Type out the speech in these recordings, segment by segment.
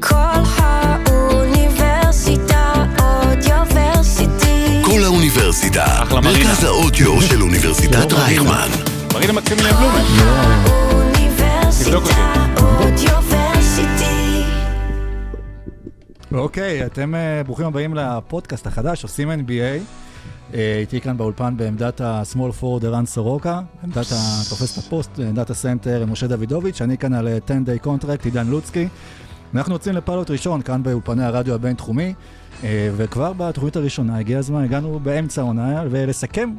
קול האוניברסיטה Audioversity. קול האוניברסיטה, אחלה מרינה. מרכז האודיו של אוניברסיטת רייכמן. מרינה מקסימיליאן בלומן. תבדוק אותי. האוניברסיטה Audioversity. אוקיי, אתם אה, ברוכים הבאים לפודקאסט החדש, עושים NBA. אה, איתי כאן באולפן בעמדת ה-small forward ערן סורוקה, עמדת התופס את הפוסט, עמדת הסנטר משה דוידוביץ', אני כאן על אה, 10-day contract, עידן לוצקי. אנחנו יוצאים לפילוט ראשון כאן באולפני הרדיו הבינתחומי, אה, וכבר בתוכנית הראשונה הגיע הזמן, הגענו באמצע העונה, ולסכם,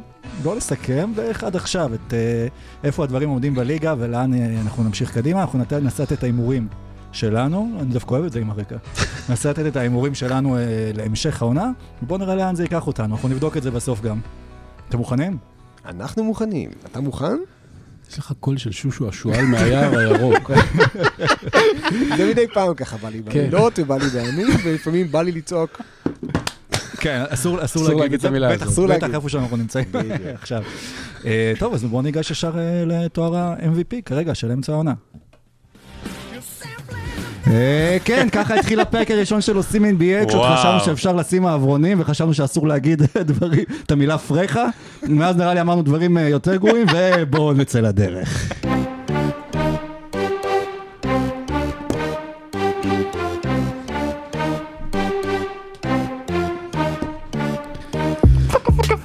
לא לסכם, ואיך עד עכשיו, את אה, איפה הדברים עומדים בליגה ולאן אה, אנחנו נמשיך קדימה. אנחנו נעשה את ההימורים שלנו, אני דווקא אוהב את זה עם הרקע. נעשה לתת את ההימורים שלנו אה, להמשך העונה, ובואו נראה לאן זה ייקח אותנו, אנחנו נבדוק את זה בסוף גם. אתם מוכנים? אנחנו מוכנים. אתה מוכן? יש לך קול של שושו השועל מהיער הירוק. זה מדי פעם ככה בא לי כן. בלילות ובא לי בימים, ולפעמים בא לי לצעוק. כן, אסור, אסור, אסור להגיד את המילה בטח, הזאת. אסור בטח להגיד. איפה שאנחנו נמצאים עכשיו. אה, טוב, אז בואו ניגש ישר אה, לתואר ה-MVP כרגע של אמצע העונה. אה, כן, ככה התחיל הפרק הראשון של עושים NBA, כשעוד. חשבנו שאפשר לשים מעברונים וחשבנו שאסור להגיד דברים, את המילה פרחה, מאז נראה לי אמרנו דברים אה, יותר גרועים, ובואו נצא לדרך.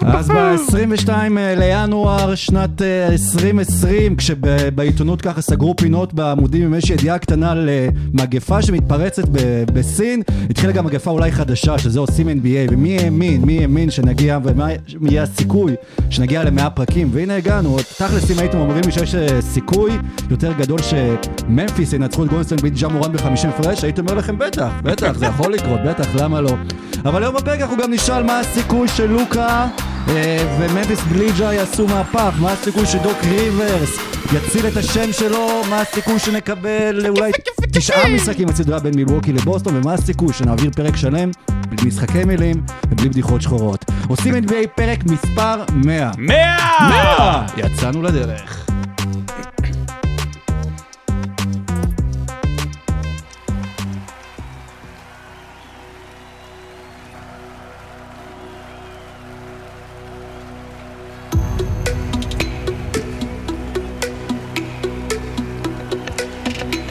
אז ב-22 לינואר שנת אה, 2020, כשבעיתונות ככה סגרו פינות בעמודים עם איזושהי ידיעה קטנה על אה, מגפה שמתפרצת ב- בסין, התחילה גם מגפה אולי חדשה, שזה עושים NBA, ומי האמין, מי האמין שנגיע, ומה יהיה הסיכוי שנגיע למאה פרקים, והנה הגענו, תכלס אם הייתם אומרים לי שיש אה, סיכוי יותר גדול שממפיס ינצחו את גולדסטיין בג'ה מורן ב-50 הפרש, הייתי אומר לכם בטח, בטח, זה יכול לקרות, בטח, למה לא? אבל היום בפרק אנחנו גם נשאל מה הסיכוי של לוקה אה, וממפיס בלי ג'ה יעשו מהפך, מה הסיכוי שדוק ריברס יציל את השם שלו, מה הסיכוי שנקבל אולי תשעה משחקים בסדרה בין מילווקי לבוסטון, ומה הסיכוי שנעביר פרק שלם בלי משחקי מילים ובלי בדיחות שחורות. עושים NBA פרק מספר 100. מאה! יצאנו לדרך.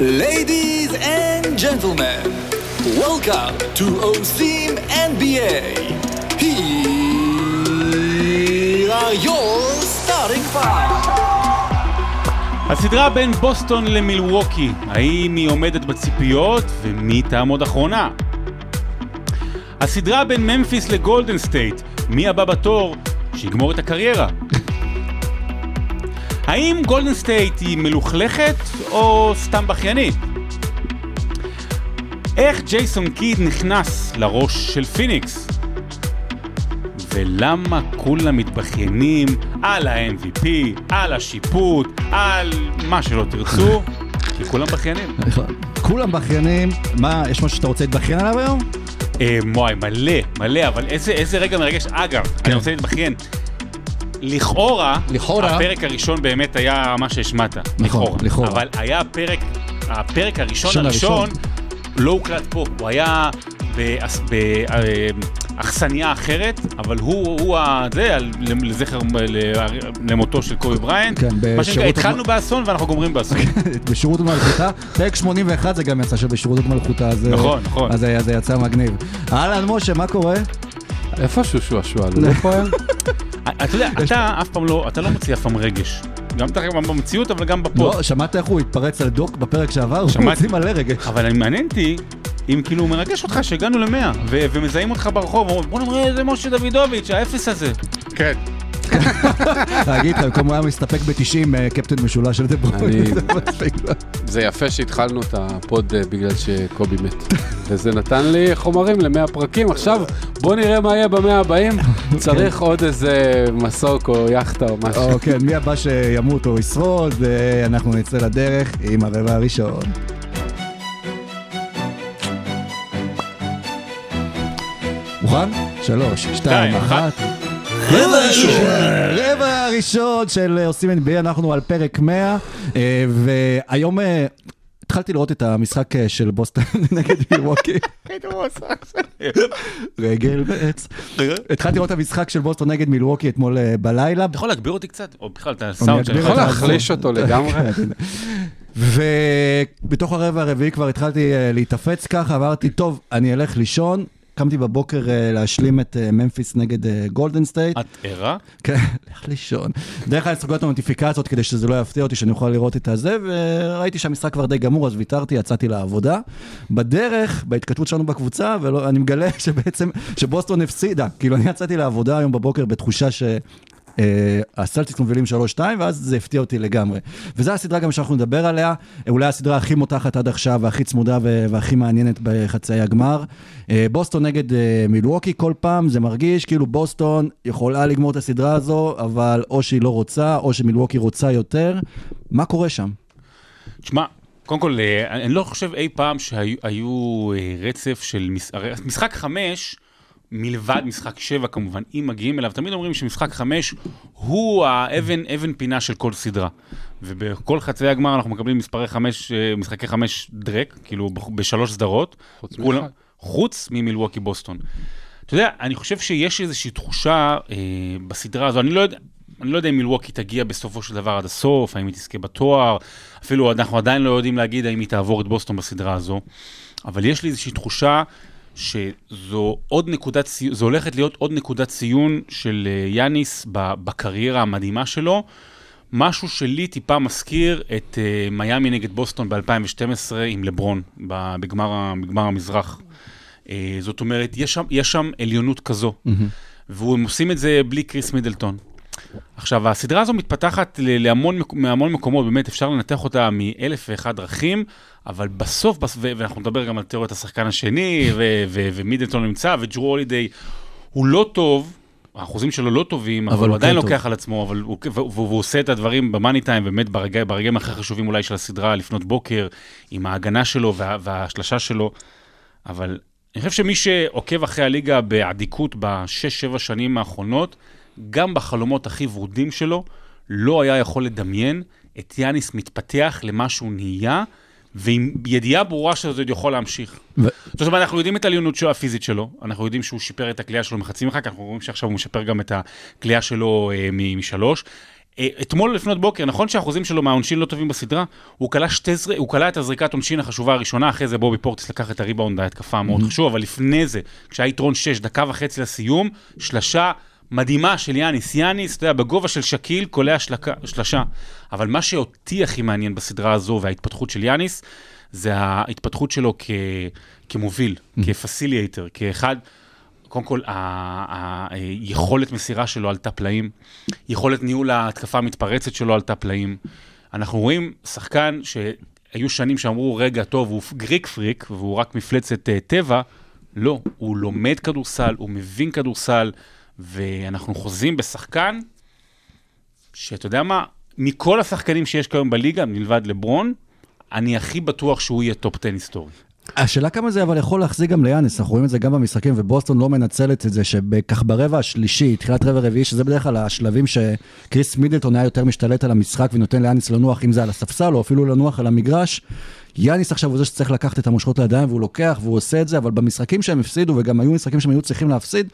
Ladies and gentlemen, welcome to עושים NBA. Here are your starting five. הסדרה בין בוסטון למילווקי, האם היא עומדת בציפיות ומי תעמוד אחרונה? הסדרה בין ממפיס לגולדן סטייט, מי הבא בתור שיגמור את הקריירה? האם גולדן סטייט היא מלוכלכת או סתם בכיינית? איך ג'ייסון קיד נכנס לראש של פיניקס? ולמה כולם מתבכיינים על ה-MVP, על השיפוט, על מה שלא תרצו? כי כולם בכיינים. כולם בכיינים, מה, יש משהו שאתה רוצה להתבכיין עליו היום? אה, וואי, מלא, מלא, אבל איזה, איזה רגע מרגש. אגב, אני רוצה להתבכיין. לכאורה, לכאורה. הפרק הראשון באמת היה מה שהשמעת. לכאורה. לכאורה. אבל היה הפרק, הפרק הראשון הראשון הראשון, לא הוקלט פה, הוא היה באכסניה אחרת, אבל הוא, הוא. זה, לזכר, למותו של קובי בריינט. כן, מה שנקרא, בשירות התחלנו באסון ואנחנו גומרים באסון. בשירות ומלכותה, פרק 81 זה גם יצא שבשירות ומלכותה, אז, נכון, נכון. אז היה- זה יצא מגניב. אהלן משה, מה קורה? איפה שושו השועל? הוא לא היום? אתה יודע, אתה אף פעם לא, אתה לא מוציא אף פעם רגש. גם במציאות, אבל גם ב pod. לא, שמעת איך הוא התפרץ על דוק בפרק שעבר? הוא. מוציא מלא רגע. אבל אני מעניין אותי, אם כאילו מרגש אותך שהגענו למאה, ומזהים אותך ברחוב, אומרים, בוא נראה איזה משה דוידוביץ', האפס הזה. כן. להגיד לך, במקום הוא היה מסתפק ב-90 קפטן משולש של דה בריינה. זה יפה שהתחלנו את ה pod אה, בגלל שקובי מת. וזה נתן לי חומרים למאה פרקים. עכשיו בוא נראה מה יהיה במאה הבאים. צריך עוד איזה מסוק או יאכטה או משהו. או כן, מי הבא שימות או ישרוד, אה, אנחנו נצא לדרך עם הרבע הראשון. מוכן? שלוש, שתיים, אחת. רבע ראשון. רבע הראשון של אה, עושים NBA, אנחנו על פרק 100, אה, והיום אה, התחלתי לראות את המשחק אה, של בוסטון נגד מילווקי. רגל ועץ. התחלתי לראות את המשחק של בוסטון נגד מילווקי אתמול אה, בלילה. אתה יכול להגביר אותי קצת? או בכלל, את הסאונד שלך. יכול את להחליש אותו לגמרי. ובתוך הרבע הרביעי כבר התחלתי אה, להתעפץ ככה, אמרתי, טוב, אני אלך לישון. קמתי בבוקר אה, להשלים את אה, ממפיס נגד אה, גולדן סטייט. את ערה? כן, לך לישון. בדרך כלל את הנוטיפיקציות כדי שזה לא יפתיע אותי, שאני אוכל לראות את הזה, וראיתי שהמשחק כבר די גמור, אז ויתרתי, יצאתי לעבודה. בדרך, בהתכתבות שלנו בקבוצה, ואני מגלה שבעצם, שבוסטון הפסידה. כאילו, אני יצאתי לעבודה היום בבוקר בתחושה ש... אה, הסלטיקס מובילים 3-2, ואז זה הפתיע אותי לגמרי. וזו הסדרה גם שאנחנו נדבר עליה, אולי הסדרה הכי מותחת עד עכשיו, והכי צמודה והכי מעניינת בחצאי הגמר. אה, בוסטון נגד אה, מילווקי כל פעם, זה מרגיש כאילו בוסטון יכולה לגמור את הסדרה הזו, אבל או שהיא לא רוצה, או שמילווקי רוצה יותר. מה קורה שם? תשמע, קודם כל, אה, אני לא חושב אי פעם שהיו היו, אה, רצף של... מש- משחק חמש, מלבד משחק שבע כמובן, אם מגיעים אליו, תמיד אומרים שמשחק חמש הוא האבן אבן פינה של כל סדרה. ובכל חצי הגמר אנחנו מקבלים מספרי חמש, אה, משחקי חמש דרק, כאילו בשלוש סדרות. חוץ מאחד. חוץ ממילווקי בוסטון. אתה יודע, אני חושב שיש איזושהי תחושה אה, בסדרה הזו, אני לא יודע... אני לא יודע אם מילווקי תגיע בסופו של דבר עד הסוף, האם היא תזכה בתואר, אפילו אנחנו עדיין לא יודעים להגיד האם היא תעבור את בוסטון בסדרה הזו, אבל יש לי איזושהי תחושה שזו עוד נקודת ציון, זו הולכת להיות עוד נקודת ציון של אה, יאניס בקריירה המדהימה שלו, משהו שלי טיפה מזכיר את uh, מיאמי נגד בוסטון ב-2012 עם לברון בגמר, בגמר המזרח. Uh, זאת אומרת, יש שם, יש שם עליונות כזו, והם עושים את זה בלי קריס מידלטון. עכשיו, הסדרה הזו מתפתחת ל- להמון, מהמון מקומות, באמת אפשר לנתח אותה מאלף ואחד דרכים, אבל בסוף, בס... ו- ואנחנו נדבר גם על תיאוריית השחקן השני, ו- ו- ומידלטון נמצא, וג'רו הולידיי הוא לא טוב, האחוזים שלו לא טובים, אבל, אבל הוא הוא עדיין כן לוקח טוב. על עצמו, אבל הוא, והוא, והוא עושה את הדברים במאני טיים, באמת ברגע, ברגעים הכי חשובים אולי של הסדרה, לפנות בוקר, עם ההגנה שלו וה, וההשלשה שלו, אבל אני חושב שמי שעוקב אחרי הליגה באדיקות בשש-שבע שנים האחרונות, גם בחלומות הכי ורודים שלו, לא היה יכול לדמיין את יאניס מתפתח למה שהוא נהיה, ועם ידיעה ברורה שזה עוד יכול להמשיך. ו- זאת אומרת, אנחנו יודעים את העליונות הפיזית שלו, אנחנו יודעים שהוא שיפר את הכלייה שלו מחצי מרחק, אנחנו רואים שעכשיו הוא משפר גם את הכלייה שלו אה, משלוש. אה, אתמול לפנות בוקר, נכון שהאחוזים שלו מהעונשין לא טובים בסדרה, הוא כלה, שתי זר... הוא כלה את הזריקת עונשין החשובה הראשונה, אחרי זה בובי פורטיס לקח את הריבאונד, ההתקפה המאוד חשוב, אבל לפני זה, כשהיה יתרון 6, דקה וחצי לסיום, שלשה מדהימה של יאניס. יאניס, אתה יודע, בגובה של שקיל, קולע שלשה. אבל מה שאותי הכי מעניין בסדרה הזו וההתפתחות של יאניס, זה ההתפתחות שלו כ... כמוביל, כפסיליאטר, כאחד... קודם כל, היכולת מסירה שלו עלתה פלאים, יכולת ניהול ההתקפה המתפרצת שלו עלתה פלאים. אנחנו רואים שחקן שהיו שנים שאמרו, רגע, טוב, הוא Greek Freak והוא רק מפלצת אה, טבע. לא, הוא לומד כדורסל, הוא מבין כדורסל, ואנחנו חוזים בשחקן שאתה יודע מה, מכל השחקנים שיש כיום בליגה, מלבד לברון, אני הכי בטוח שהוא יהיה top 10 היסטורי. השאלה כמה זה אבל יכול להחזיק גם ליאניס, אנחנו רואים את זה גם במשחקים, ובוסטון לא מנצלת את זה, שכך ברבע השלישי, תחילת רבע רביעי, שזה בדרך כלל השלבים שקריס מידלטון היה יותר משתלט על המשחק ונותן ליאניס לנוח, אם זה על הספסל או אפילו לנוח על המגרש. יאניס עכשיו הוא זה שצריך לקחת את המושכות לידיים והוא לוקח והוא עושה את זה, אבל במשחקים שהם הפסידו, וגם היו משחקים שהם היו צריכים להפסיד,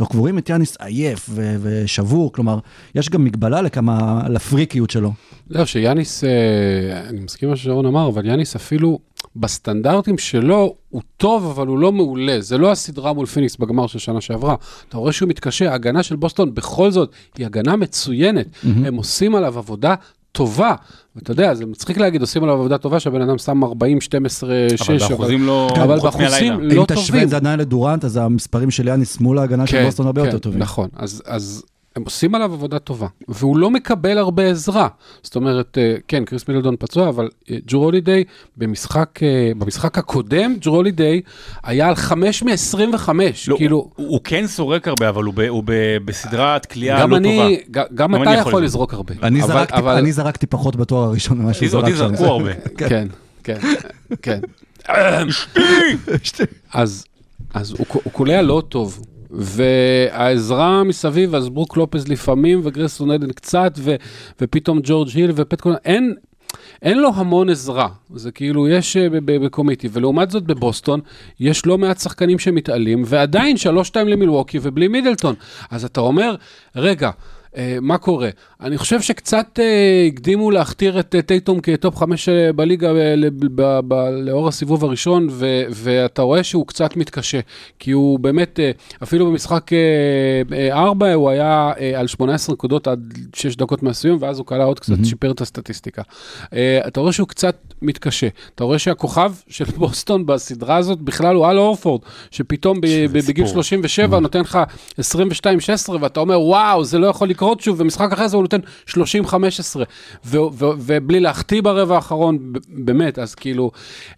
אנחנו רואים את יאניס עייף ו- ושבור, כלומר, יש גם מגבלה לכמה, לפריקיות שלו. לא, שיאניס, אה, אני מסכים מה ששרון אמר, אבל יאניס אפילו בסטנדרטים שלו, הוא טוב, אבל הוא לא מעולה. זה לא הסדרה מול פיניקס בגמר של שנה שעברה. אתה רואה שהוא מתקשה, ההגנה של בוסטון בכל זאת היא הגנה מצוינת. הם עושים עליו עבודה טובה. ואתה יודע, זה מצחיק להגיד, עושים עליו עבודה טובה, שהבן אדם שם 40, 12, 6, אבל באחוזים לא... אבל באחוזים. לא אם תשווה טובים. את זה עדיין לדורנט, אז המספרים של יאניס מול ההגנה של בוסטון הרבה יותר טובים. נכון, אז, אז הם עושים עליו עבודה טובה, והוא לא מקבל הרבה עזרה. זאת אומרת, אה, כן, קריס מידלדון פצוע, אבל אה, ג'רו הולידיי במשחק, אה, במשחק הקודם, ג'רו הולידיי היה על 5 מ-25, לא, כאילו... הוא, הוא כן סורק הרבה, אבל הוא, ב, הוא ב, בסדרת כליאה גם לא אני, טובה. ג- גם גם אתה אני יכול יכול לזרוק. לזרוק הרבה. אני, אבל- זרקתי, אבל- אני זרקתי פחות בתואר הראשון ממה שהוא אותי זרק שם. זרקו הרבה. כן, כן, כן. אז, אז הוא, הוא קולע לא טוב, והעזרה מסביב, אז ברוק לופז לפעמים, וגרסון עדן קצת, ו, ופתאום ג'ורג' היל ופטקון, אין, אין לו המון עזרה, זה כאילו יש אה, בקומיטי, ולעומת זאת בבוסטון יש לא מעט שחקנים שמתעלים, ועדיין 3-2 למילווקי ובלי מידלטון. אז אתה אומר, רגע, מה קורה? אני חושב שקצת אה, הקדימו להכתיר את אה, טייטום כטופ חמש אה, בליגה אה, לאור הסיבוב הראשון, ואתה רואה שהוא קצת מתקשה, כי הוא באמת, אה, אפילו במשחק 4 הוא היה אה, על 18 נקודות עד 6 דקות מהסיום, ואז הוא קלע עוד קצת, שיפר את הסטטיסטיקה. אה, אתה רואה שהוא קצת מתקשה. אתה רואה שהכוכב של בוסטון בסדרה הזאת בכלל הוא אל אורפורד, שפתאום בגיל סיפור. 37 נותן לך 22-16, ואתה אומר, וואו, זה לא יכול לקרות שוב, ומשחק אחרי זה הוא נותן 30-15, ו- ו- ובלי להחטיא ברבע האחרון, באמת, אז כאילו,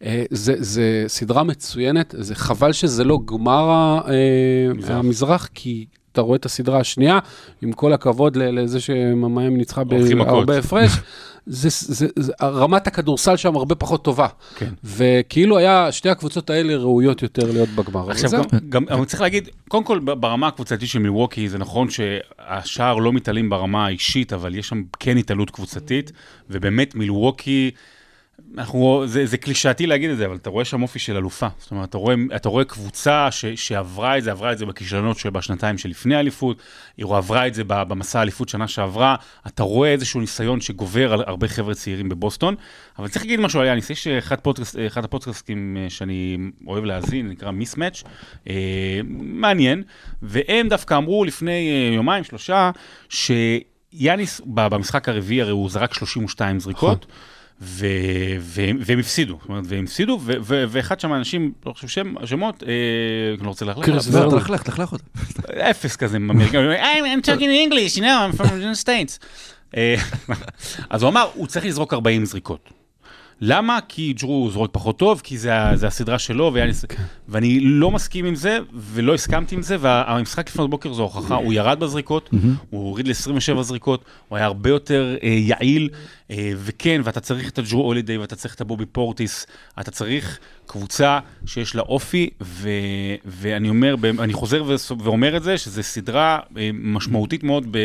אה, זה, זה סדרה מצוינת, זה חבל שזה לא גמר אה, המזרח, כי... אתה רואה את הסדרה השנייה, עם כל הכבוד לזה שממיאמי ניצחה. בהרבה הפרש, זה, זה, זה, רמת הכדורסל שם הרבה פחות טובה. כן. וכאילו היה, שתי הקבוצות האלה ראויות יותר להיות בגמר. עכשיו, זהו. גם, גם, צריך להגיד, קודם כל ברמה הקבוצתית של מילווקי, זה נכון שהשאר לא מתעלים ברמה האישית, אבל יש שם כן התעלות קבוצתית, ובאמת מילווקי, אנחנו, זה, זה קלישאתי להגיד את זה, אבל אתה רואה שם אופי של אלופה. זאת אומרת, אתה רואה, אתה רואה קבוצה ש, שעברה את זה, עברה את זה בכישלונות שבשנתיים שלפני האליפות, היא עברה את זה במסע האליפות שנה שעברה, אתה רואה איזשהו ניסיון שגובר על הרבה חבר'ה צעירים בבוסטון, אבל צריך להגיד משהו על יאניס, יש אחד, פודקאסט, אחד הפודקאסטים אה, שאני אוהב להאזין, נקרא מיסמץ', אה, מעניין, והם דווקא אמרו לפני אה, יומיים, שלושה, שיאניס במשחק הרביעי הרי הוא זרק 32 זריקות. ו- והם, והם הפסידו, זאת אומרת, והם הפסידו, ו- ו- ואחד שם האנשים, לא חושב שם, שמות, אה, אני לא רוצה ללכלך לא, ורנר. תלכלך, תלכלך אותה. אפס כזה, אמריקאי, I'm, talking English, you know, I'm from the States. אה, אז הוא אמר, הוא צריך לזרוק 40 זריקות. למה? כי ג'רו זורק פחות טוב, כי זה, זה הסדרה שלו, ויאניס... ואני לא מסכים עם זה, ולא הסכמתי עם זה, והמשחק לפנות בוקר זו הוכחה, הוא ירד בזריקות, הוא הוריד ל-27 זריקות, הוא היה הרבה יותר אה, יעיל, אה, וכן, ואתה צריך את הג'רו הולידיי, ואתה צריך את הבובי פורטיס, אתה צריך קבוצה שיש לה אופי, ו, ואני אומר, אני חוזר ואומר את זה, שזו סדרה אה, משמעותית מאוד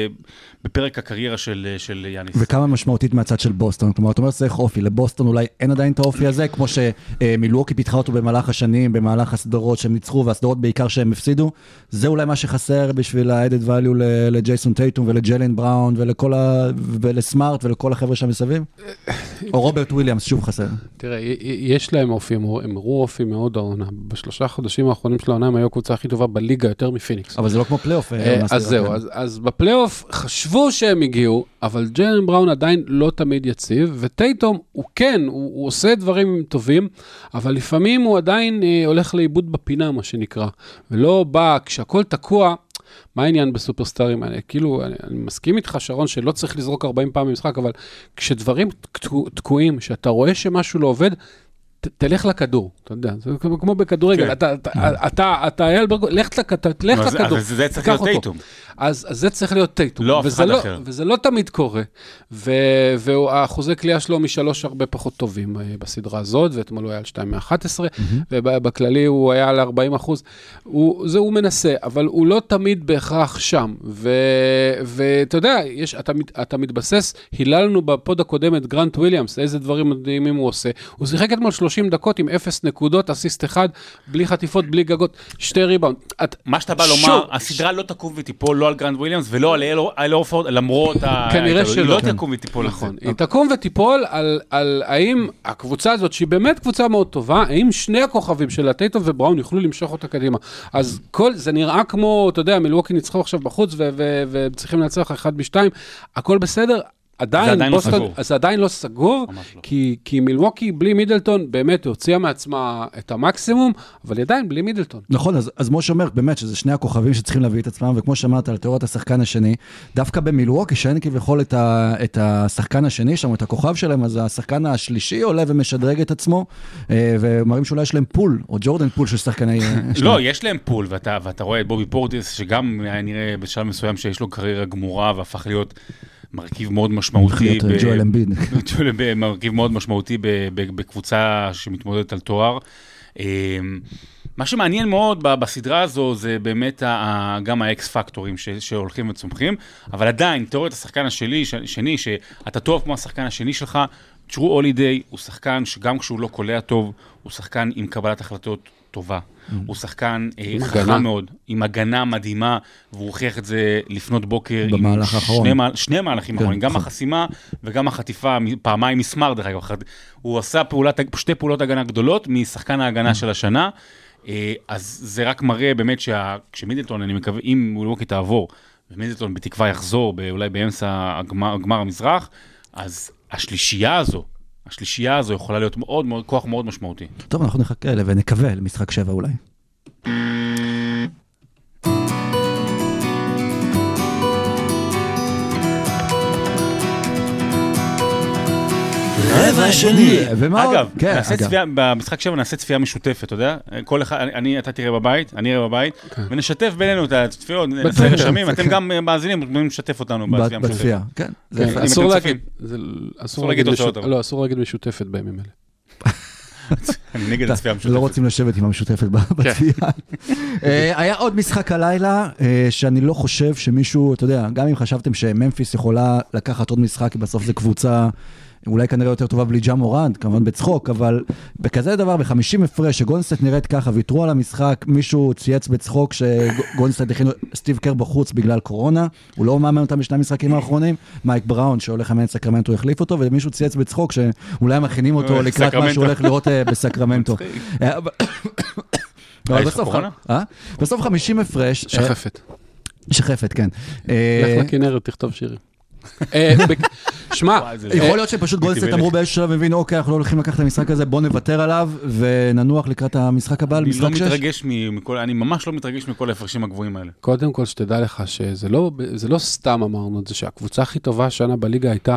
בפרק הקריירה של, של יאניס. וכמה משמעותית מהצד של בוסטון. כלומר, אתה אומר שצריך אופי, לבוסטון אולי אין עדיין את האופי הזה, כמו שמילווקי פיתחה אותו במהלך השנים, במהלך הסדרות שהם ניצחו, והסדרות בעיקר שהם הפסידו. זה אולי מה שחסר בשביל ה-added value ל- לג'ייסון טייטום ולג'לן בראון ולכל ה... ולסמארט ולכל החבר'ה שם מסביב? או רוברט וויליאמס, שוב חסר. תראה, יש להם אופי, הם הראו אופי מאוד העונה. בשלושה חודשים האחרונים של העונה הם היו הקבוצה הכי טובה בליגה, יותר מפיניקס. אבל זה לא כמו פלייאוף. אה, עונה אז זהו, כן. אז, אז בפלייאוף חשבו שהם הגיעו, אבל ג'לן בראון עדיין לא תמיד יציב, וטייטום הוא כן, הוא, הוא עושה דברים טובים, אבל לפעמים הוא עדיין אה, הולך לאיבוד בפינה, מה שנקרא, ולא בא, כשהכול תקוע, מה העניין בסופרסטארים האלה? כאילו, אני, אני מסכים איתך, שרון, שלא צריך לזרוק 40 פעם במשחק, אבל כשדברים תקוע- תקועים, שאתה רואה שמשהו לא עובד, תלך לכדור, אתה יודע, זה כמו, כמו בכדורגל, כן. אתה, אתה, אייל ברגו, לך, לכדור, אבל זה צריך להיות. טייטום. אז, אז זה צריך להיות טייטום. לא אף אחד לא, אחר. וזה לא תמיד קורה. והאחוזי קליעה שלו משלוש הרבה פחות טובים אה, בסדרה הזאת, ואתמול הוא היה על 2 מ-11, ובכללי הוא היה על 40 אחוז. זה הוא מנסה, אבל הוא לא תמיד בהכרח שם. ואתה יודע, אתה מתבסס, היללנו בפוד הקודם את גרנט וויליאמס, איזה דברים מדהימים הוא עושה. הוא שיחק אתמול 30 דקות עם 0 נקודות, אסיסט אחד, בלי חטיפות, בלי גגות, שתי ריבאונד. את- מה שאתה בא שוב, לומר, הסדרה לא תקום ותיפול לא על גרנט וויליאמס ולא על אל הורפורד, למרות ה... כנראה. שלא. היא לא כן. תקום ותיפול. נכון, היא תקום ותיפול על, על האם הקבוצה הזאת, שהיא באמת קבוצה מאוד טובה, האם שני הכוכבים שלה, טייטום ובראון, יוכלו למשוך אותה קדימה. אז כל, זה נראה כמו, אתה יודע, מלווקי ניצחו עכשיו בחוץ וצריכים לנצח אחד בשתיים, הכל בסדר. עדיין, עדיין לא בוסטון, סגור. זה עדיין לא סגור, לא. כי, כי מילווקי בלי מידלטון באמת הוציאה מעצמה את המקסימום, אבל עדיין בלי מידלטון. נכון, אז, אז משה אומר באמת שזה שני הכוכבים שצריכים להביא את עצמם, וכמו שאמרת על תיאוריית השחקן השני, דווקא במילווקי שאין כביכול את, ה, את השחקן השני שם, את הכוכב שלהם, אז השחקן השלישי עולה ומשדרג את עצמו, אה, ומראים שאולי יש להם pool, או ג'ורדן פול של שחקני... אה. לא, יש להם pool, ואתה, ואתה רואה את בובי פורטיס, שגם נראה בשלב מסוים שיש לו קריירה גמורה והפך להיות מרכיב מאוד משמעותי. אה, ג'ואל אמביד. ג'ואל אמביד, מרכיב מאוד משמעותי בקבוצה שמתמודדת על תואר. אה, מה שמעניין מאוד בסדרה הזו זה באמת גם ה X factor ים שהולכים וצומחים, אבל עדיין, תיאוריית השחקן השני, שני, שאתה טוב כמו השחקן השני שלך, טרו הולידיי הוא שחקן שגם כשהוא לא קולע טוב, הוא שחקן עם קבלת החלטות טובה. הוא שחקן אה. חכם מאוד, עם הגנה מדהימה, והוא הוכיח את זה לפנות בוקר. במהלך האחרון. שני, מה- שני מהלכים כן, אחרונים, גם נכון. החסימה וגם החטיפה, פעמיים מסמר דרך אגב. הוא עשה פעולת, שתי פעולות הגנה גדולות משחקן ההגנה של השנה. אה, אז זה רק מראה באמת שכשמידלטון, אני מקווה, אם מילווקי תעבור, ומידלטון בתקווה יחזור, אולי באמצע הגמר, גמר המזרח, אז השלישייה הזו, השלישייה הזו יכולה להיות מאוד מאוד, כוח מאוד משמעותי. טוב, אנחנו נחכה ונקווה למשחק שבע אולי. רבע שני. ומה עוד? אגב, כן, נעשה אגב. צפייה, במשחק שבע נעשה צפייה משותפת, אתה יודע? כל אחד, אני- אתה תראה בבית, אני אראה בבית, ונשתף בינינו את הצפיות, נעשה. רשמים, אתם גם אה, מאזינים, מוזמנים לשתף אותנו בצפייה המשותפת. כן. כן, אסור אתם להגיד, זה- אסור להגיד להגיד תוצאות, משות- אבל. לא, אסור להגיד משותפת בימים אלה. אני נגד הצפייה לא המשותפת. רוצים לשבת עם המשותפת בצפייה. אה, היה עוד משחק הלילה, אה, שאני לא חושב שמישהו, אתה יודע, גם אם חשבתם שממפיס יכולה לקחת עוד משחק, כי בסוף זו קבוצה אולי כנראה יותר טובה בלי ג'ה מורנט, כמובן בצחוק, אבל בכזה דבר, ב-50 הפרש, שגולדסטייט נראית ככה, ויתרו על המשחק, מישהו צייץ בצחוק שגולדסטייט הכינו סטיב קר בחוץ בגלל קורונה, הוא לא מאמן אותם בשני המשחקים האחרונים, מייק בראון שהולך לאמן את סקרמנטו החליף אותו, ומישהו צייץ בצחוק שאולי מכינים אותו אה, לקראת מה. שהוא הולך לראות אה, בסקרמנטו. אה, בסוף, קורונה? אה? בסוף 50 הפרש, שחפת. שחפת, כן. לך לכנרת, תכתוב שירים. אה, שמע, וואי, זה- יכול להיות שפשוט גולדן סטייט מלך. אמרו באיזשהו שלב, הבינו, אוקיי, אנחנו לא הולכים לקחת את המשחק הזה, בוא נוותר עליו וננוח לקראת המשחק הבא, אני לא למשחק 6. מתרגש מכל, אני ממש לא מתרגש מכל ההפרשים הגבוהים האלה. קודם כל שתדע לך שזה לא, זה לא סתם אמרנו את זה, שהקבוצה הכי טובה השנה בליגה הייתה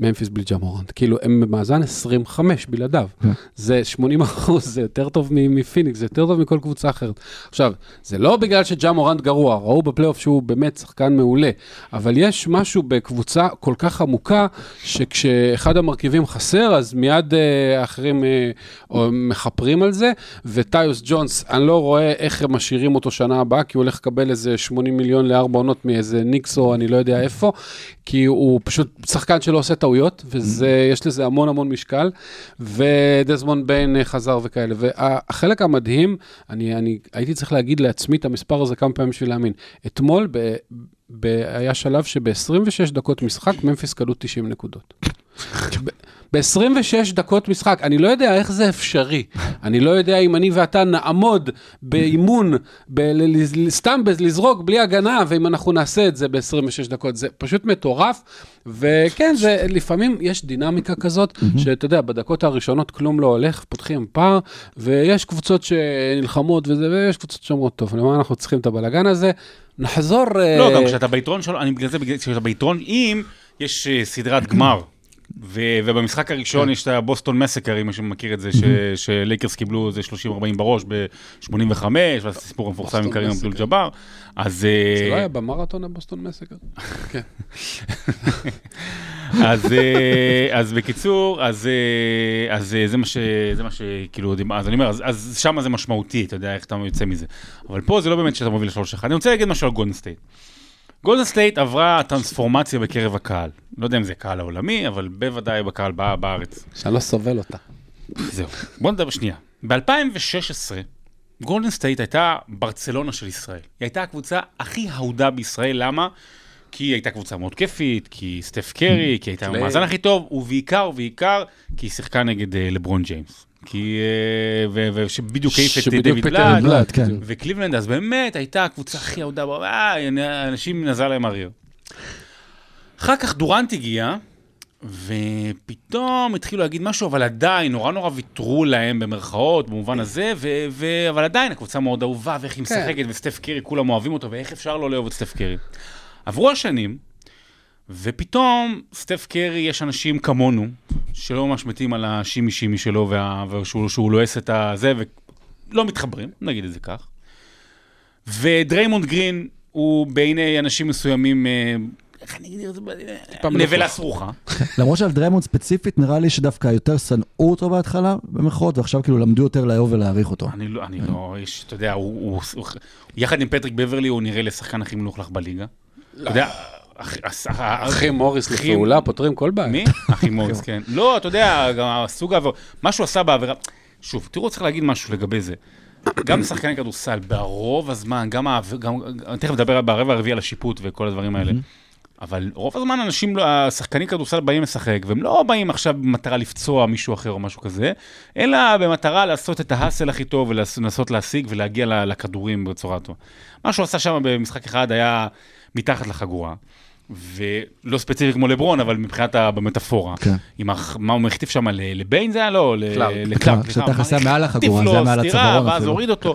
ממפיס בלי ג'מורנט. כאילו, הם במאזן 25 בלעדיו. כן. זה 80 אחוז, זה יותר טוב מפיניקס, זה יותר טוב מכל קבוצה אחרת. עכשיו, זה לא בגלל שג'מורנט גרוע, ראו בפלייאוף שהוא באמת שחקן מעולה, אבל יש משהו בקבוצה כל כך עמוקה, שכשאחד המרכיבים חסר, אז מיד אה, האחרים אה, או מכפרים על זה, וטיוס ג'ונס, אני לא רואה איך הם משאירים אותו שנה הבאה, כי הוא הולך לקבל איזה 80 מיליון לארבע עונות מאיזה ניקס או אני לא יודע איפה, כי הוא פשוט שחקן שלא עושה טעויות, ויש לזה המון המון משקל, ודזמונד ביין אה, חזר וכאלה. והחלק המדהים, אני, אני הייתי צריך להגיד לעצמי את המספר הזה כמה פעמים בשביל להאמין. אתמול ב, ב, היה שלב שב-26 דקות משחק, ממפיס כלו 90 נקודות. ב-26 דקות משחק, אני לא יודע איך זה אפשרי. אני לא יודע אם אני ואתה נעמוד באימון, ב- ל- סתם ב- לזרוק בלי הגנה, ואם אנחנו נעשה את זה ב-26 דקות. זה פשוט מטורף. וכן, זה, לפעמים יש דינמיקה כזאת, שאתה יודע, בדקות הראשונות כלום לא הולך, פותחים פער, ויש קבוצות שנלחמות וזה, ויש קבוצות שאומרות, טוב, למה אנחנו צריכים את הבלגן הזה? נחזור... לא, אה, גם כשאתה ביתרון שלו, אני בגלל זה, בגלל כשאתה ביתרון, אם יש אה, סדרת גמר, ו- ובמשחק הראשון כן. יש את ה Boston Massacre, אם מישהו מכיר את זה, ש- שלייקרס קיבלו איזה 30-40 בראש ב-85, ואז הסיפור המפורסם עם קרים. אבדול ג'אבר, אז... אה, זה לא היה במרתון ה Boston Massacre? כן. אז, אה, אז בקיצור, אז, אה, אז זה מה ש... זה מה שכאילו, אז אני אומר, אז, אז שם זה משמעותי, אתה יודע איך אתה יוצא מזה. אבל פה זה לא באמת שאתה מוביל לשלוש אחד. אני רוצה להגיד משהו על גולדן סטייט. גולדן סטייט עברה טרנספורמציה בקרב הקהל. לא יודע אם זה קהל העולמי, אבל בוודאי בקהל בא- בארץ. שאני לא סובל אותה. זהו. בוא נדבר שנייה. ב-2016, גולדן סטייט הייתה ברצלונה של ישראל. היא הייתה הקבוצה הכי אהודה בישראל, למה? כי היא הייתה קבוצה מאוד כיפית, כי סטף קרי, כי הייתה. במאזן הכי טוב, ובעיקר, ובעיקר, כי היא שיחקה נגד אה, לברון ג'יימס. כי... אה, ושבדיוק העיף את דיוויד בלאד, כן. וקליבלנד, אז באמת הייתה הקבוצה הכי אהודה, אה, אנשים נזל להם הריר. אחר כך דורנט הגיע, ופתאום התחילו להגיד משהו, אבל עדיין, נורא נורא ויתרו להם במרכאות, במובן הזה, ו- ו- אבל עדיין הקבוצה מאוד אהובה, ואיך היא כן. משחקת, וסטף קרי, כולם אוהבים אותו, ואיך אפשר לא לאהוב את סטף קרי. עברו השנים, ופתאום סטף קרי, יש אנשים כמונו, שלא ממש מתים על השימי שימי שלו, וה- ושהוא שהוא לועס את הזה, ולא מתחברים, נגיד את זה כך. ודריימונד גרין הוא בעיני אנשים מסוימים, אה, איך אני אגיד את זה? נבלה. סרוחה. למרות שעל דריימונד ספציפית, נראה לי שדווקא יותר שנאו אותו בהתחלה, במרכאות, ועכשיו כאילו למדו יותר לאהוב ולהעריך אותו. אני לא, אני לא, יש, אתה יודע, הוא, יחד עם פטריק בברלי הוא נראה לשחקן הכי מלוכלך בליגה. אתה יודע, אחי מוריס לפעולה, פותרים כל בעיה. מי? אחי מוריס, כן. לא, אתה יודע, גם הסוג העבירה, מה שהוא עשה בעבירה, שוב, תראו, צריך להגיד משהו לגבי זה. גם שחקני כדורסל, ברוב הזמן, גם, גם, תכף נדבר ברבע הרביעי על השיפוט וכל הדברים האלה. אבל רוב הזמן אנשים, השחקנים כדורסל באים לשחק, והם לא באים עכשיו במטרה לפצוע מישהו אחר או משהו כזה, אלא במטרה לעשות את ההאסל הכי טוב ולנסות להשיג ולהגיע לכדורים בצורה טובה. מה שהוא עשה שם במשחק אחד היה מתחת לחגורה. ולא ספציפי כמו לברון, אבל מבחינת, ה- במטאפורה. כן. עם הח... מה הוא החטיף שם, לביין זה היה? לא, ל- קלארק. לקלארק. קלארק, סליחה. שתכף היה מעל החטיף החגורה, לו זה היה מעל סטירה, הצווארון ואז. הוריד אותו.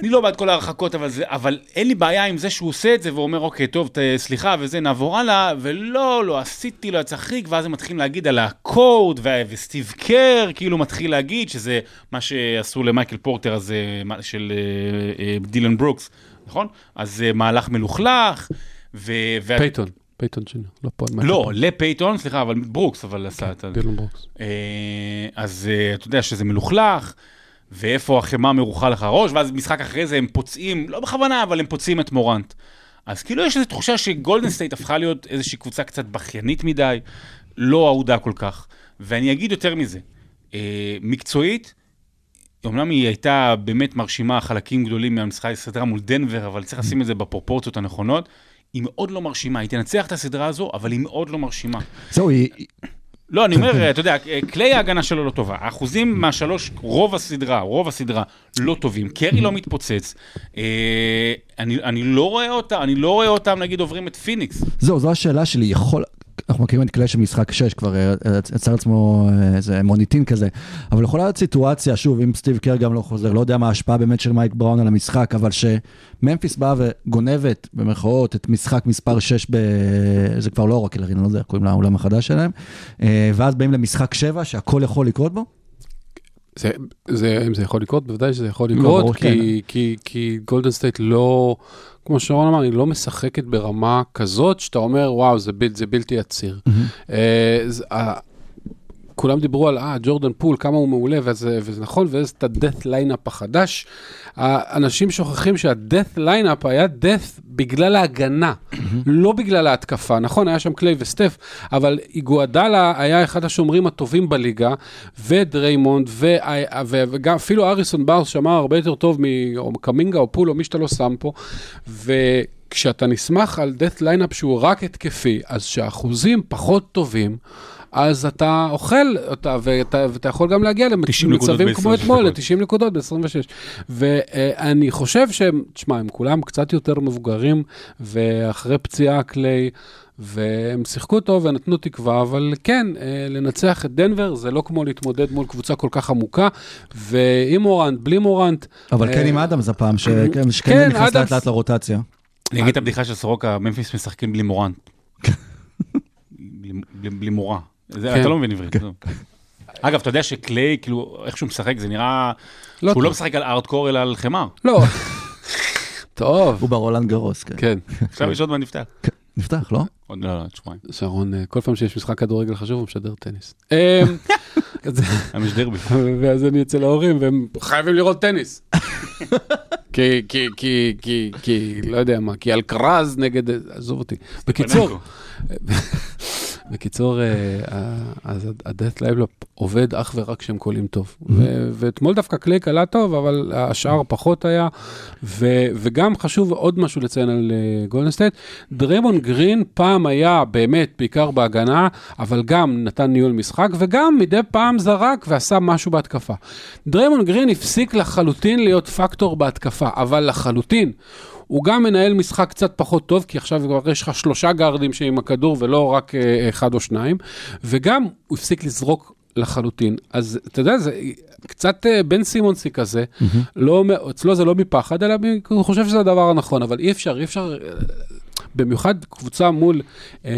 אני לא בעד כל ההרחקות, אבל, זה, אבל אין לי בעיה עם זה שהוא עושה את זה ואומר, אוקיי, טוב, ת, סליחה וזה, נעבור הלאה, ולא, לא עשיתי, לא יצא חריג, ואז הם מתחילים להגיד על הקוד, ו- וסטיב קר, כאילו מתחיל להגיד שזה מה שעשו למייקל פורטר הזה, של אה, אה, דילן ברוקס, נכון? אז אה, מהלך מלוכלך, ו... פייתון, פייתון שני, לא פה. לא, לפייטון, סליחה, אבל ברוקס, אבל עשה את ה... דילן ברוקס. אה, אז אה, אתה יודע שזה מלוכלך, ואיפה החמאה מרוחה לך הראש, ואז משחק אחרי זה הם פוצעים, לא בכוונה, אבל הם פוצעים את מורנט. אז כאילו יש איזו תחושה שגולדן סטייט הפכה להיות איזושהי קבוצה קצת בכיינית מדי, לא אהודה כל כך. ואני אגיד יותר מזה, אה, מקצועית, אמנם היא הייתה באמת מרשימה חלקים גדולים מהמשחק הסדרה מול דנבר, אבל צריך לשים את זה בפרופורציות הנכונות. היא מאוד לא מרשימה, היא תנצח את הסדרה הזו, אבל היא מאוד לא מרשימה. זהו, היא... לא, אני אומר, אתה יודע, קליי ההגנה שלו לא טובה. האחוזים מהשלוש, רוב הסדרה, רוב הסדרה לא טובים. קרי לא מתפוצץ. אה, אני, אני לא רואה אותם, אני לא רואה אותם, נגיד, עוברים את פיניקס. זהו, זו השאלה שלי, יכול... אנחנו מכירים את קליי של משחק 6, כבר אה, יצר לעצמו אה, איזה מוניטין כזה, אבל יכולה להיות סיטואציה, שוב, אם סטיב קר גם לא חוזר, לא יודע מה ההשפעה באמת של מייק בראון על המשחק, אבל שממפיס באה וגונבת, במרכאות, את משחק מספר 6, ב... זה כבר לא Oracle Arena, לא יודע איך קוראים לאולם החדש שלהם, אה, ואז באים למשחק 7, שהכל יכול לקרות בו? זה, זה, אם זה יכול לקרות, בוודאי שזה יכול לקרות, כי, כי, כי גולדן סטייט לא, כמו שרון אמר, היא לא משחקת ברמה כזאת, שאתה אומר, וואו, זה, בל, זה בלתי עציר. זה, אה, כולם דיברו על, אה, ג'ורדן פול, כמה הוא מעולה, וזה, וזה נכון, וזה את ה-death lineup החדש. האנשים שוכחים שה-death lineup היה death בגלל ההגנה, לא בגלל ההתקפה. נכון, היה שם קליי וסטף, אבל איגואדלה היה אחד השומרים הטובים בליגה, ודריימונד, ו- ו- וגם אפילו הריסון בארנס שמר הרבה יותר טוב מקמינגה או פול או מי שאתה לא שם פה, וכשאתה נסמך על death lineup שהוא רק התקפי, אז שהאחוזים פחות טובים, אז אתה אוכל אותה, ואתה, ואתה יכול גם להגיע 90 נקודות למצבים כמו אתמול, דקות. ל-90 נקודות ב-26. ואני חושב שהם, תשמע, הם כולם קצת יותר מבוגרים, ואחרי פציעה קליי, והם שיחקו טוב ונתנו תקווה, אבל כן, אה, לנצח את דנבר זה לא כמו להתמודד מול קבוצה כל כך עמוקה, ועם מורנט, בלי מורנט. אבל אה, כן עם אדמס הפעם, שכן שכן כן, נכנס לאט אדמס. לאט לרוטציה. אני אגיד את הבדיחה של סורוקה, ממפיס משחקים בלי מורנט. בלי, בלי, בלי מורה. זה, כן. אתה לא מבין עברית. זהו. אגב, אתה יודע שקליי, כאילו, איך שהוא משחק, זה נראה לא שהוא לא. משחק על ארטקור, אלא על חמר. לא. טוב, הוא ברולאן גארוס, כן. כן. עכשיו יש עוד מה נפתח. נפתח, לא? עוד לא, לא, עוד שבועיים. שרון, אה, כל פעם שיש משחק כדורגל חשוב, הוא משדר טניס. אמ, היום יש דרבי. ואז אני אצל ההורים, והם חייבים לראות טניס. כי, כי, כי, כי, כי, לא יודע מה, כי אלקרז נגד, עזוב אותי. בקיצור, בקיצור, אה, אז ה-death lineup עובד אך ורק כשהם קולעים טוב. ואתמול דווקא קליי קלע טוב, אבל השאר פחות היה. וגם חשוב עוד משהו לציין על גולדן סטייט, דריימון גרין פעם היה באמת בעיקר בהגנה, אבל גם נתן ניהול משחק, וגם מדי פעם זרק ועשה משהו בהתקפה. דריימון גרין הפסיק לחלוטין להיות פקטור בהתקפה, אבל לחלוטין. הוא גם מנהל משחק קצת פחות טוב, כי עכשיו כבר יש לך שלושה גארדים שעם הכדור ולא רק אה, אחד או שניים, וגם הוא הפסיק לזרוק לחלוטין. אז אתה יודע, זה קצת אה, בן סימונסי כזה, לא, מ- אצלו זה לא מפחד, אלא הוא חושב שזה הדבר הנכון, אבל אי אפשר, אי אפשר... במיוחד קבוצה מול אה,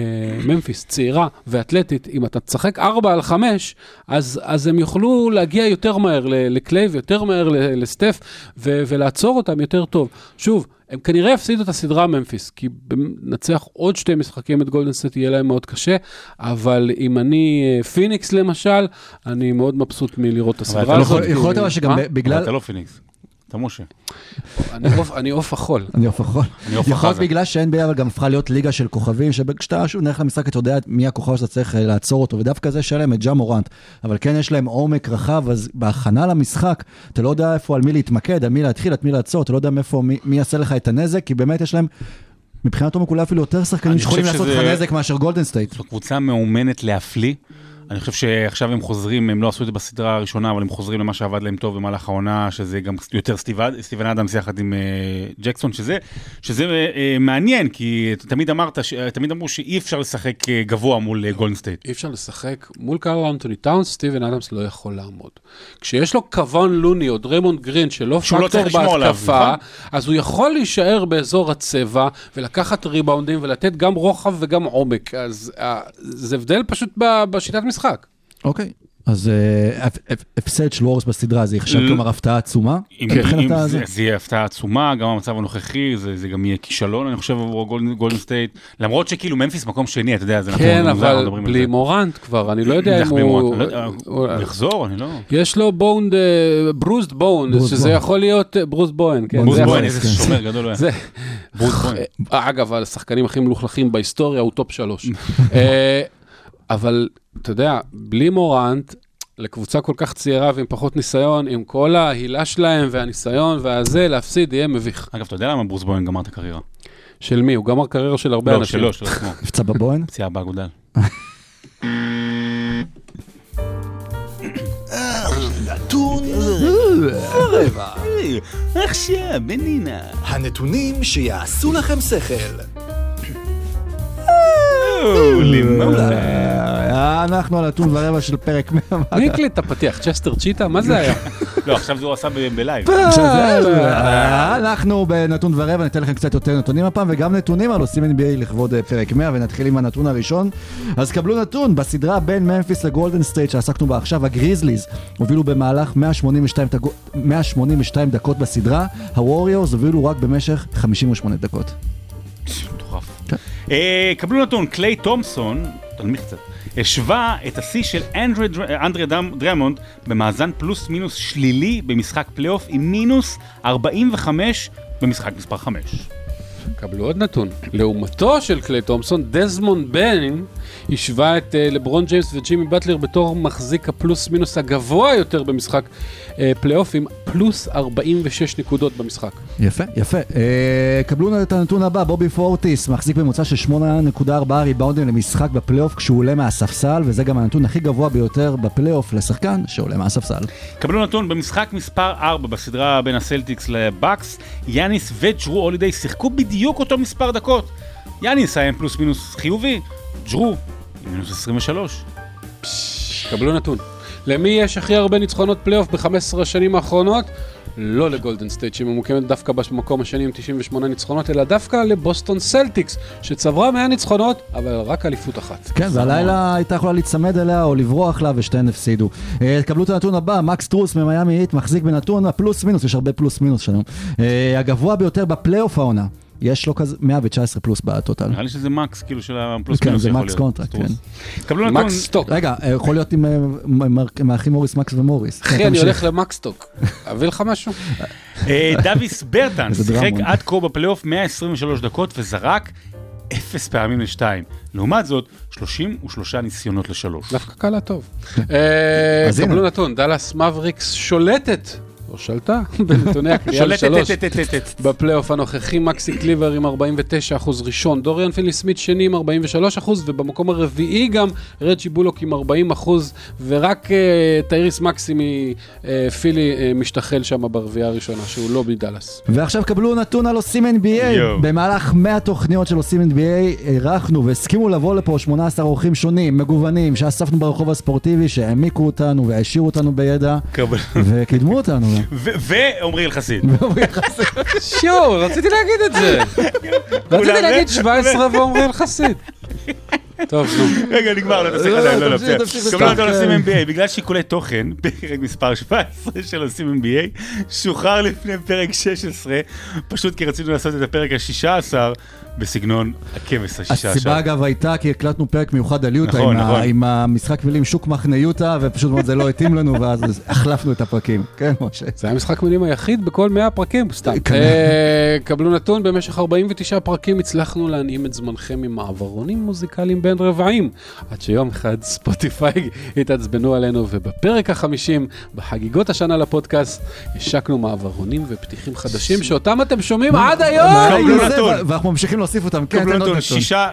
ממפיס, צעירה ואתלטית, אם אתה תשחק 4 על 5, אז, אז הם יוכלו להגיע יותר מהר ל- לקליי ויותר מהר לסטף ו- ולעצור אותם יותר טוב. שוב, הם כנראה יפסידו את הסדרה ממפיס, כי לנצח עוד שתי משחקים את גולדן סטייט יהיה להם מאוד קשה, אבל אם אני אה, פיניקס למשל, אני מאוד מבסוט מלראות את הסדרה לא הזאת. יכול להיות אבל שגם בגלל... אתה לא פיניקס. אתה משה. אני עוף- אני עוף החול. אני עוף החול. יכול להיות. בגלל ש-NBA אבל גם הפכה להיות ליגה של כוכבים, שכשאתה שוב נלך למשחק אתה יודע מי הכוכב שאתה צריך אה, לעצור אותו, ודווקא זה שיש להם את ג'ה מורנט, אבל כן יש להם עומק רחב, אז בהכנה למשחק, אתה לא יודע איפה, על מי להתמקד, על מי להתחיל, על מי לעצור, אתה לא יודע מאיפה, מי, מי יעשה לך את הנזק, כי באמת יש להם, מבחינת עומק אולי אפילו יותר שחקנים שיכולים לעשות לך נזק מאשר גולדן סטייט. זו קבוצה מאומנת להפליא. אני חושב שעכשיו הם חוזרים, הם לא עשו את זה בסדרה הראשונה, אבל הם חוזרים למה שעבד להם טוב במהלך העונה, שזה גם יותר סטיבן אדמס יחד עם אה, ג'קסון, שזה, שזה אה, מעניין, כי תמיד אמרת, ש- תמיד אמרו שאי אפשר לשחק אה, גבוה מול גולדן סטייט. אי אפשר לשחק מול קארל אנטוני טאונס, סטיבן אדמס לא יכול לעמוד. כשיש לו קוון לוני או דריימונד גרין שלא לא פקטור עליו, בהתקפה, נכון? אז הוא יכול להישאר באזור הצבע ולקחת ריבאונדים ולתת גם רוחב וגם עומק. אז זה הבדל פשוט בשיטת משחק. אוקיי. אז אה, הפ- הפ- הפסד של וורס בסדרה זה ייחשב ל- כלומר הפתעה עצומה. זה- יהיה הפתעה עצומה, גם המצב הנוכחי, זה, זה גם יהיה כישלון, אני חושב, עבור גולדן, סטייט, למרות שכאילו ממפיס מקום שני, אתה יודע, זה נתון כן, מוזר, אבל מדברים על בלי זה. מורנט כבר, אני לא יודע אם בלי הוא... לא יודע, הוא- הוא יחזור, אני לא... יש לו bone, bruised bone, bruised שזה bone. יכול להיות ברוס בואן, כן. זה בוהן, איזה כן. שומר גדול הוא היה. אגב, השחקנים הכי מלוכלכים בהיסטוריה הוא טופ שלוש. אה, אבל, אתה יודע, בלי מורנט, לקבוצה כל כך צעירה ועם פחות ניסיון, עם כל ההילה שלהם והניסיון והזה, להפסיד יהיה מביך. אגב, אתה יודע למה ברוס בואן גמר את הקריירה? של מי? הוא גמר קריירה של הרבה לא, אנשים. שלו, של עצמו. נפצע בבוהן? פציעה באגודל. נתון ורבע. עכשיו, בנינה. הנתונים שיעשו לכם שכל. אה, אנחנו על נתון ורבע של פרק 100. מי הקליט את הפתיח? צ'סטר צ'יטה? מה זה היה? לא, עכשיו זה הוא עשה ב-live. אנחנו בנתון ורבע, ניתן לכם קצת יותר נתונים הפעם, וגם נתונים על עושים NBA לכבוד אה, פרק 100, ונתחיל עם הנתון הראשון. אז קבלו נתון, בסדרה בין ממפיס לגולדן סטייט שעסקנו בה עכשיו, הגריזליז הובילו במהלך 182 דקות- 182 דקות בסדרה, הווריורס הובילו רק במשך 58 דקות. אה, קבלו נתון, קליי תומפסון, תנמיך קצת, השווה את השיא של אנדרי דרמונד במאזן פלוס מינוס שלילי במשחק פלייאוף עם מינוס 45 במשחק מספר 5. קבלו עוד נתון. לעומתו של קליי תומפסון, דזמונד ביין השווה את אה, לברון ג'יימס וג'ימי באטלר בתור מחזיק הפלוס מינוס הגבוה יותר במשחק אה, פלייאוף עם פלוס 46 נקודות במשחק. יפה, יפה. אה, קבלו את הנתון הבא, בובי פורטיס מחזיק ממוצע של 8.4 ריבאונדים למשחק בפלייאוף כשהוא עולה מהספסל, וזה גם הנתון הכי גבוה ביותר בפלייאוף לשחקן שעולה מהספסל. קבלו נתון, במשחק מספר 4 בסדרה בין הסלטיקס לבאקס, יאניס וג'רו הולידיי שיחקו בדיוק אותו מספר דקות. יאניס היה עם פלוס מינוס חיובי, ג'רו מינוס 23. קבלו נתון. למי יש הכי הרבה ניצחונות פלייאוף ב-15 השנים האחרונות? לא לגולדן סטייט שממוקמת דווקא במקום השני עם 98 ניצחונות, אלא דווקא לבוסטון סלטיקס, שצברה 100 ניצחונות, אבל רק אליפות אחת. כן, והלילה הייתה יכולה להיצמד אליה או לברוח לה ושתיהן הפסידו. אה, קבלו את הנתון הבא, מקס סטרוס ממיאמי היט מחזיק בנתון הפלוס מינוס, יש הרבה פלוס מינוס שלנו. אה, הגבוה ביותר בפלייאוף העונה. יש לו כזה 119 פלוס ב total. נראה לי שזה max, כאילו של הפלוס כן, מינוס זה יכול max להיות. contract. כן. קבלו נתון, מקס סטוק. רגע, אה, יכול להיות עם אה, מ- מהאחים מוריס, מקס ומוריס. אחי, אני. הולך למקסטוק. אביא לך משהו? אה, דוויס ברטאנס שיחק. עד כה בפלייאוף 123 דקות וזרק אפס פעמים לשתיים. לעומת זאת, 33 ניסיונות לשלוש. דווקא קלה טוב. קבלו נתון, דאלאס מבריקס שולטת, או שלטה, בנתוני הקריאה לשלוש. שולטת, בפלייאוף הנוכחי מקסי קליבר עם 49% ראשון, דוריאן פילי סמית שני עם 43% ובמקום הרביעי גם רג'י בולוק עם 40% ורק אה, טייריס מקסי מפילי אה, משתחל שם ברביעייה הראשונה שהוא לא מדאלאס. ועכשיו קבלו נתון על עושים NBA. במהלך 100 תוכניות של עושים NBA אירחנו והסכימו לבוא לפה 18 אורחים שונים, מגוונים, שאספנו ברחוב הספורטיבי, שהעמיקו אותנו והעשירו אותנו בידע וקידמו אותנו. ועמרי אלחסיד. שיו, רציתי להגיד את זה. רציתי להגיד 17 ועומרי אלחסיד. טוב, נו. רגע, נגמר, לא תעשה לא, חדש, לא, לא. תמשיך, קבלו נתון סתם, עושים כן. NBA, בגלל שיקולי תוכן, פרק מספר 17 של עושים NBA, שוחרר לפני פרק 16, פשוט כי רצינו לעשות את הפרק ה-16 בסגנון הכבש השישה הסיבה אגב הייתה כי הקלטנו פרק מיוחד על יוטה נכון, עם, נכון. עם המשחק מילים שוק מחנה יוטה ופשוט מאוד זה לא התאים לנו ואז החלפנו את הפרקים. כן משה. זה היה משחק מילים היחיד בכל 100 פרקים, סתם. כן. אה, קבלו נתון, במשך 49 פרקים הצלחנו להנעים את זמנכם עם מעברונים מוזיקליים בין רבעים, עד שיום אחד ספוטיפיי התעצבנו עלינו, ובפרק החמישים, בחגיגות השנה לפודקאסט, השקנו מעברונים ופתיחים חדשים, שאותם אתם שומעים עד היום! ואנחנו ממשיכים להוסיף אותם. כן, תן עוד נתון. שישה-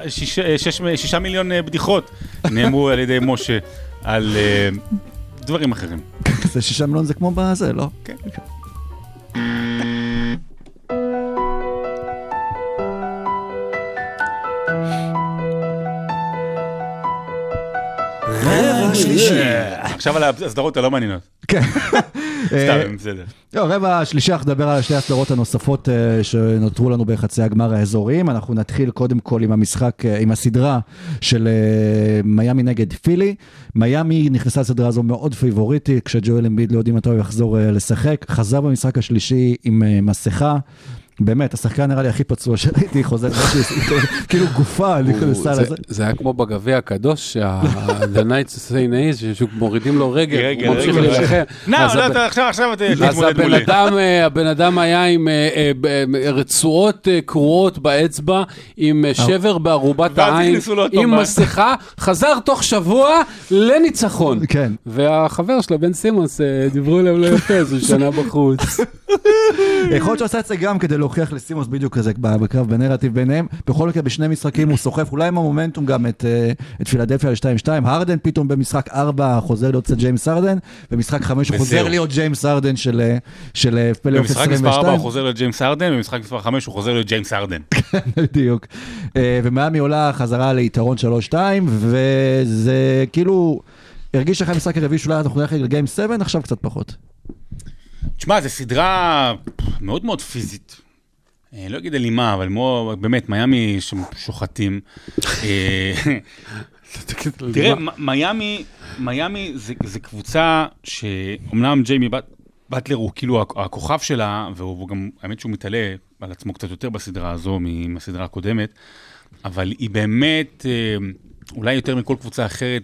שישה מיליון אה, בדיחות נאמרו על ידי משה על אה, דברים אחרים. זה שישה מיליון זה כמו בזה, לא? כן. עכשיו על הסדרות הלא מעניינות. כן. סתם, אה, בסדר. לא, רבע השלישי אנחנו נדבר על שתי הסדרות הנוספות אה, שנותרו לנו בחצי הגמר האזוריים. אנחנו נתחיל קודם כל עם המשחק, אה, עם הסדרה של אה, מיאמי נגד פילי. מיאמי נכנסה לסדרה הזו מאוד פייבוריטית, כשג'ואל אמביד לא יודעים מתי הוא יחזור אה, לשחק. חזר במשחק השלישי עם אה, מסכה. באמת, השחקן נראה לי הכי פצוע שראיתי, חוזר, כאילו גופה נכנסה זה- לזה. זה היה כמו בגביע הקדוש, שה- The Knights say nays, שמורידים לו רגל, הוא ממשיך. להילחם. נא, אז לא, עכשיו, עכשיו אתה אז תתמודד הבן מולי. אדם, אה, הבן אדם היה עם אה, אה, רצועות קרועות באצבע, עם אה, שבר בארובת ואז העין, עם מסכה, חזר תוך שבוע לניצחון. כן. והחבר שלו, בן סימונס, אה, דיברו אליו לא יפה, אז הוא שנה בחוץ. יכול להיות שהוא עשה את זה גם כדי להוכיח לסימונס בדיוק כזה בקרב בנרטיב ביניהם. בכל מקרה בשני משחקים הוא סוחף, אולי עם המומנטום גם את, אה, את פילדלפיה ל-2-2. הרדן פתאום במשחק 4 חוזר להיות קצת ג'יימס הרדן, במשחק 5 הוא חוזר. להיות ג'יימס הרדן של, אה, של אה, פלייאוף במשחק מספר 4 הוא 22. חוזר להיות ג'יימס ארדן, במשחק מספר 5 הוא חוזר להיות ג'יימס ארדן. בדיוק. אה, ומיאמי עולה חזרה ליתרון 3-2, וזה כאילו... הרגיש לך המשחק הרביעי שאולי אנחנו נלך לגיים 7, עכשיו קצת פחות. תשמע, זו סדרה מאוד מאוד פיזית. אה, לא אגיד אלימה, אבל באמת, מיאמי שוחטים. אה, תראה, מיאמי, מיאמי זה, זה קבוצה שאומנם ג'יימי באטלר הוא כאילו הכ- הכוכב שלה, והוא גם, האמת שהוא מתעלה על עצמו קצת יותר בסדרה הזו מהסדרה הקודמת, אבל היא באמת, אה, אולי יותר מכל קבוצה אחרת,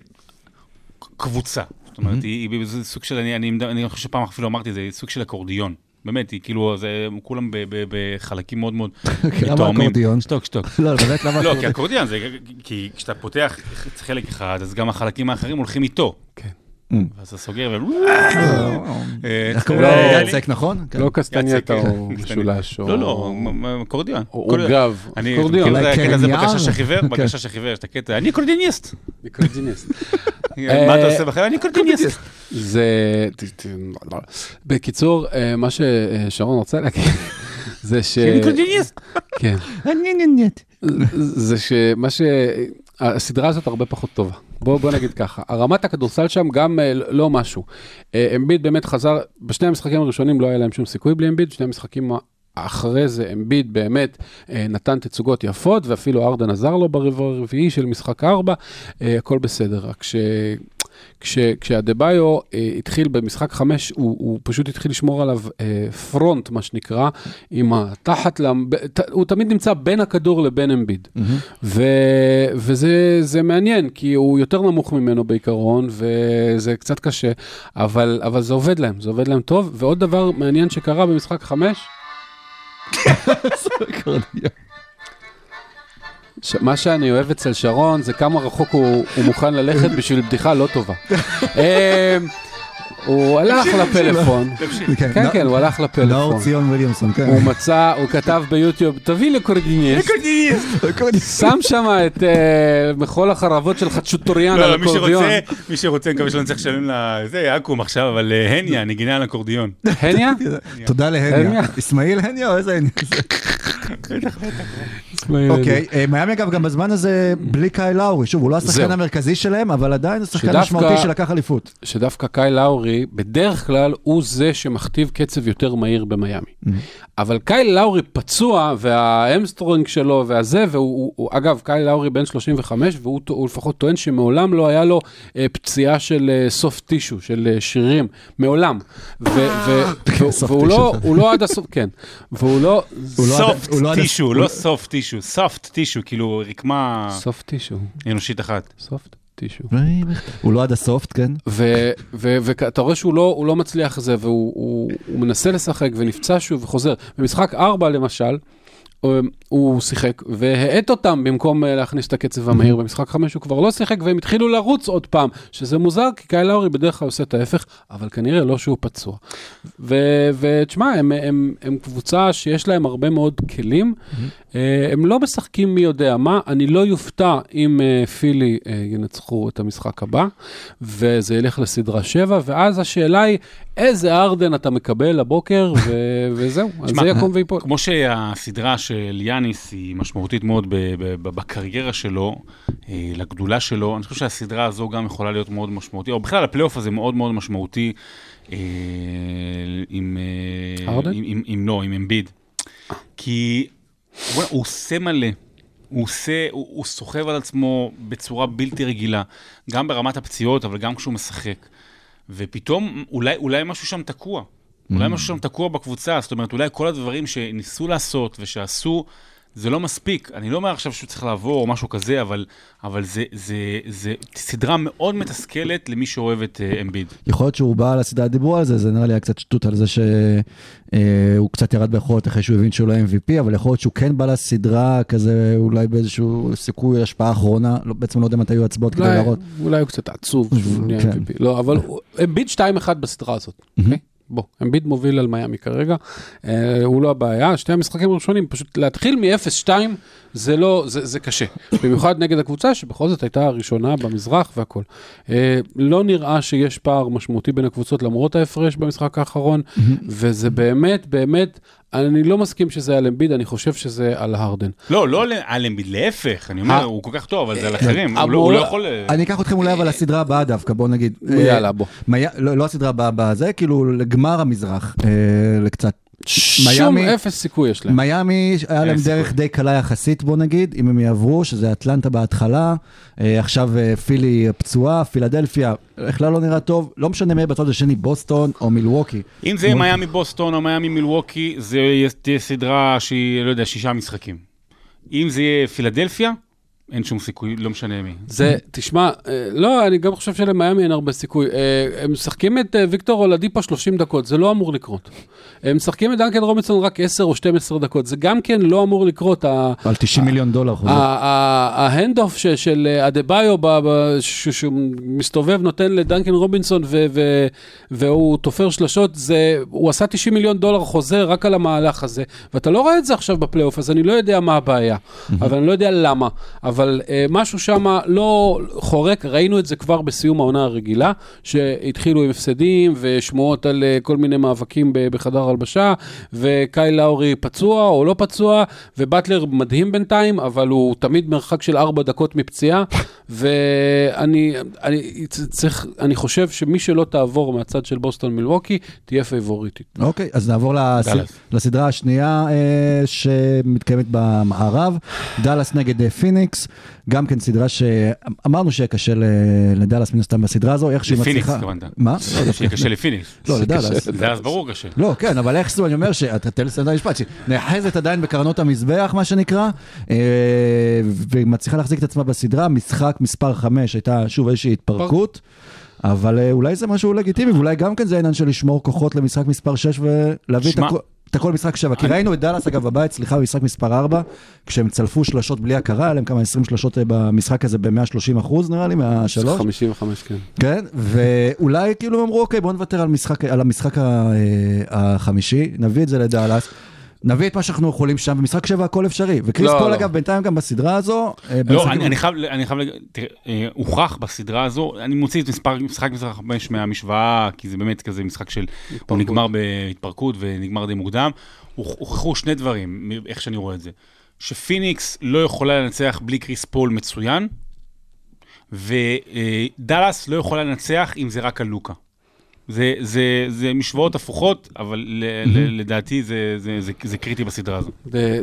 קבוצה. זאת אומרת, היא, היא זה סוג של, אני, אני, אני חושב שפעם אפילו אמרתי, זה סוג של אקורדיון. באמת, היא כאילו, זה כולם בחלקים מאוד מאוד למה אקורדיון? שתוק, שתוק. לא, באמת, למה... לא, כי אקורדיון זה, כי כשאתה פותח חלק אחד, אז גם החלקים האחרים הולכים איתו. כן. ואז אתה סוגר ו... איך אה, קוראים לו? אה, יצק, נכון? כן. לא קסטנייטה יצק, או. משולש, או... לא, לא, אקורדיון. או גב, אני, אקורדיון. כאילו זה כן. בגשש החיוור, יש את הקטע, אני אקורדיוניסט. אקורדיוניסט. מה אתה עושה בחיים? אני אקורדיוניסט. זה... לא. בקיצור, אה, מה ששרון רוצה להגיד, זה ש... אני אקורדיוניסט. כן. זה שמה ש... הסדרה הזאת הרבה פחות טובה. בוא, בוא נגיד ככה, הרמת הכדורסל שם גם אה, לא משהו. אה, אמביד באמת חזר, בשני המשחקים הראשונים לא היה להם שום סיכוי בלי אמביד, שני המשחקים אחרי זה אמביד באמת אה, נתן תצוגות יפות, ואפילו ארדן עזר לו ברבע הרביעי של משחק ארבע, אה, הכל בסדר, רק ש... כש, כשהדה-ביו אה, התחיל במשחק חמש, הוא, הוא פשוט התחיל לשמור עליו אה, פרונט, מה שנקרא, עם התחת, למב... ת, הוא תמיד נמצא בין הכדור לבין אמביד. ו, וזה זה מעניין, כי הוא יותר נמוך ממנו בעיקרון, וזה קצת קשה, אבל, אבל זה עובד להם, זה עובד להם טוב. ועוד דבר מעניין שקרה במשחק חמש, ש... מה שאני אוהב אצל שרון זה כמה רחוק הוא, הוא מוכן ללכת בשביל בדיחה לא טובה. אמ, הוא הלך לפלאפון, כן, כן נא- כן, הוא הלך נאור לפלאפון. ציון וויליאמסון, כן. הוא מצא, הוא כתב ביוטיוב, תביא לקורדיניסט, שם שם את אה, מחול החרבות של חצ'וטוריאן לא, על לא, מי. שרוצה, מי שרוצה, מקווה שלא נצטרך לשלם לזה, אקו"ם עכשיו, אבל אה, הניה, נגינה על אקורדיון. הניה? תודה להניה. הניה. אסמאעיל הניה או איזה הניה? אוקיי, אה, מיאמי אגב גם בזמן הזה בלי קאי לאורי, שוב, הוא לא השחקן. המרכזי שלהם, אבל עדיין הוא שחקן משמעותי שלקח אליפות. שדווקא קאי לאורי, בדרך כלל הוא זה שמכתיב קצב יותר מהיר במיאמי. אבל קאי לאורי פצוע, והאמסטרונג שלו והזה, והוא, הוא, הוא, אגב, קאי לאורי בן 35, והוא הוא לפחות טוען שמעולם לא היה לו אה, פציעה של אה, סוף טישו, של שרירים, מעולם. סוף והוא לא, לא עד הסוף, כן. והוא לא... לא סופט. לא טישו, לא סופט טישו, סופט טישו, כאילו רקמה סופט טישו. אנושית אחת. סופט טישו. הוא לא עד הסופט, כן? ואתה רואה שהוא לא, לא מצליח זה, והוא הוא, הוא מנסה לשחק ונפצע שוב וחוזר. במשחק 4 למשל, הוא- הוא שיחק והאט אותם במקום אה, להכניס את הקצב המהיר. במשחק 5 הוא כבר לא שיחק והם התחילו לרוץ עוד פעם, שזה מוזר כי קאי לאורי בדרך כלל עושה את ההפך, אבל כנראה לא שהוא פצוע. ותשמע, הם, הם, הם קבוצה שיש להם הרבה מאוד כלים, אה, הם לא משחקים מי יודע מה, אני לא יופתע אם אה, פילי ינצחו את המשחק הבא, וזה ילך לסדרה 7, ואז השאלה היא, איזה ארדן אתה מקבל לבוקר, ו- וזהו, אז זה יקום ויפול. כמו שהסדרה של יאניס היא משמעותית מאוד ב- ב- ב- בקריירה שלו, אה, לגדולה שלו, אני חושב שהסדרה הזו גם יכולה להיות מאוד משמעותית, או בכלל הפלייאוף הזה מאוד מאוד משמעותי אה, עם... אה, הרדן? עם- לא, עם אמביד. כי הוא עושה מלא. הוא עושה, הוא, הוא סוחב על עצמו בצורה בלתי רגילה, גם ברמת הפציעות, אבל גם כשהוא משחק. ופתאום, אולי, אולי משהו שם תקוע. אולי משהו שם תקוע בקבוצה, זאת אומרת, אולי כל הדברים שניסו לעשות ושעשו, זה לא מספיק. אני לא אומר עכשיו שהוא צריך לעבור או משהו כזה, אבל, אבל זה, זה, זה סדרה מאוד מתסכלת למי שאוהב את uh, אמביד. יכול להיות שהוא בא לסדרה, דיברו על זה, זה נראה לי היה קצת שטות על זה שהוא קצת ירד ביכולת אחרי שהוא הבין שהוא לא MVP, אבל יכול להיות שהוא כן בא לסדרה כזה, אולי באיזשהו סיכוי השפעה אחרונה, לא, בעצם לא יודע מתי יהיו הצבעות כדי להראות. אולי הוא קצת עצוב שהוא נהיה כן. MVP. לא, אבל אמביד 2-1 בסדרה הזאת. אוקיי? בוא, אמביד מוביל על מיאמי כרגע, אה, הוא לא הבעיה, שתי המשחקים הראשונים, פשוט להתחיל מ-0-2 זה לא, זה, זה קשה. במיוחד נגד הקבוצה שבכל זאת הייתה הראשונה במזרח והכל. אה, לא נראה שיש פער משמעותי בין הקבוצות למרות ההפרש במשחק האחרון, וזה באמת, באמת, אני לא מסכים שזה על אמביד, אני חושב שזה על הרדן. לא, לא על אמביד, להפך, אני אומר, אה, הוא כל כך טוב, אבל זה על אחרים, הוא לא- לא יכול... אה, אני אקח אתכם אולי אבל לסדרה הבאה דווקא, בוא נגיד. אה, יאללה, בוא. לא לא הסדרה הבאה בזה, כאילו לגמר המזרח, אה, לקצת. שום מיאמי- אפס סיכוי יש להם. מיאמי, היה להם סיכוי. דרך די קלה יחסית, בוא נגיד, אם הם יעברו, שזה אטלנטה בהתחלה, אה, עכשיו אה, פילי פצועה, פילדלפיה, בכלל לא נראה טוב, לא משנה מי בצד השני, בוסטון או מילווקי. אם זה יהיה מיאמי בוסטון או מיאמי מילווקי, זה תהיה סדרה שהיא, לא יודע, שישה משחקים. אם זה יהיה פילדלפיה, אין שום סיכוי, לא משנה מי. זה, תשמע, אה, לא, אני גם חושב שלמיאמי אין הרבה סיכוי. אה, הם משחקים את אה, ויקטור אולדיפו 30 דקות, זה לא אמור לקרות. הם משחקים את דנקן רובינסון רק 10 או 12 דקות, זה גם כן לא אמור לקרות. על 90 מיליון דולר. ה hand off של אה, אדבאיו, ב- ב- ש- שהוא מסתובב, נותן לדנקן רובינסון והוא תופר שלשות, זה, הוא עשה 90 מיליון דולר חוזר רק על המהלך הזה, ואתה לא רואה את זה עכשיו בפלייאוף, אז אני לא יודע מה הבעיה, אבל אני לא יודע למה. אבל אה, משהו שם לא חורק, ראינו את זה כבר בסיום העונה הרגילה, שהתחילו עם הפסדים ושמועות על אה, כל מיני מאבקים ב- בחדר הלבשה, וקאי לאורי פצוע או לא פצוע, ובטלר מדהים בינתיים, אבל הוא תמיד מרחק של ארבע דקות מפציעה, ואני אני, צריך, אני חושב שמי שלא תעבור מהצד של בוסטון מילווקי, תהיה פייבוריטית. אוקיי, אז נעבור לס... לסדרה השנייה אה, שמתקיימת במערב, דאלאס נגד אה, פיניקס, גם כן סדרה שאמרנו שיהיה קשה לדאלאס מן הסתם בסדרה הזו, איך שהיא לפיניקס, מצליחה... התכוונת. מה? לא, שיהיה קשה לפיניקס. לא, לדאלאס. אז ברור קשה. לא, כן, אבל איכשהו אני אומר שאתה תן לסיים את המשפט, שהיא נאחזת עדיין בקרנות המזבח, מה שנקרא, אה, ומצליחה להחזיק את עצמה בסדרה. משחק מספר 5 הייתה שוב איזושהי התפרקות, אבל אה, אולי זה משהו לגיטימי, ואולי גם כן זה העניין של לשמור כוחות למשחק מספר 6 ולהביא את הכל. את הכל במשחק 7, כי ראינו את דאלאס אגב בבית, סליחה, במשחק מספר 4, כשהם צלפו שלשות בלי הכרה, היה להם כמה 20 שלשות אה, במשחק הזה ב-130 אחוז נראה לי, מהשלוש. 55, כן. כן, ואולי כאילו אמרו, אוקיי, בואו נוותר על, משחק, המשחק אה, החמישי, נביא את זה לדאלאס. נביא את מה שאנחנו יכולים שם, במשחק שבע הכל אפשרי. וקריס לא, פול לא. אגב, בינתיים גם בסדרה הזו. אה, לא, אני, אני חייב, אני חייב, תראה, אה, הוכח בסדרה הזו, אני מוציא את מספר, משחק מספר 5 מהמשוואה, כי זה באמת כזה משחק של, הוא נגמר בהתפרקות ונגמר די מוקדם. הוכ- הוכחו שני דברים, איך שאני רואה את זה. שפיניקס לא יכולה לנצח בלי קריס פול מצוין, ודאלאס לא יכולה לנצח אם זה רק על לוקה. זה, זה, זה משוואות הפוכות, אבל ל, ל, לדעתי זה, זה, זה, זה קריטי בסדרה הזו.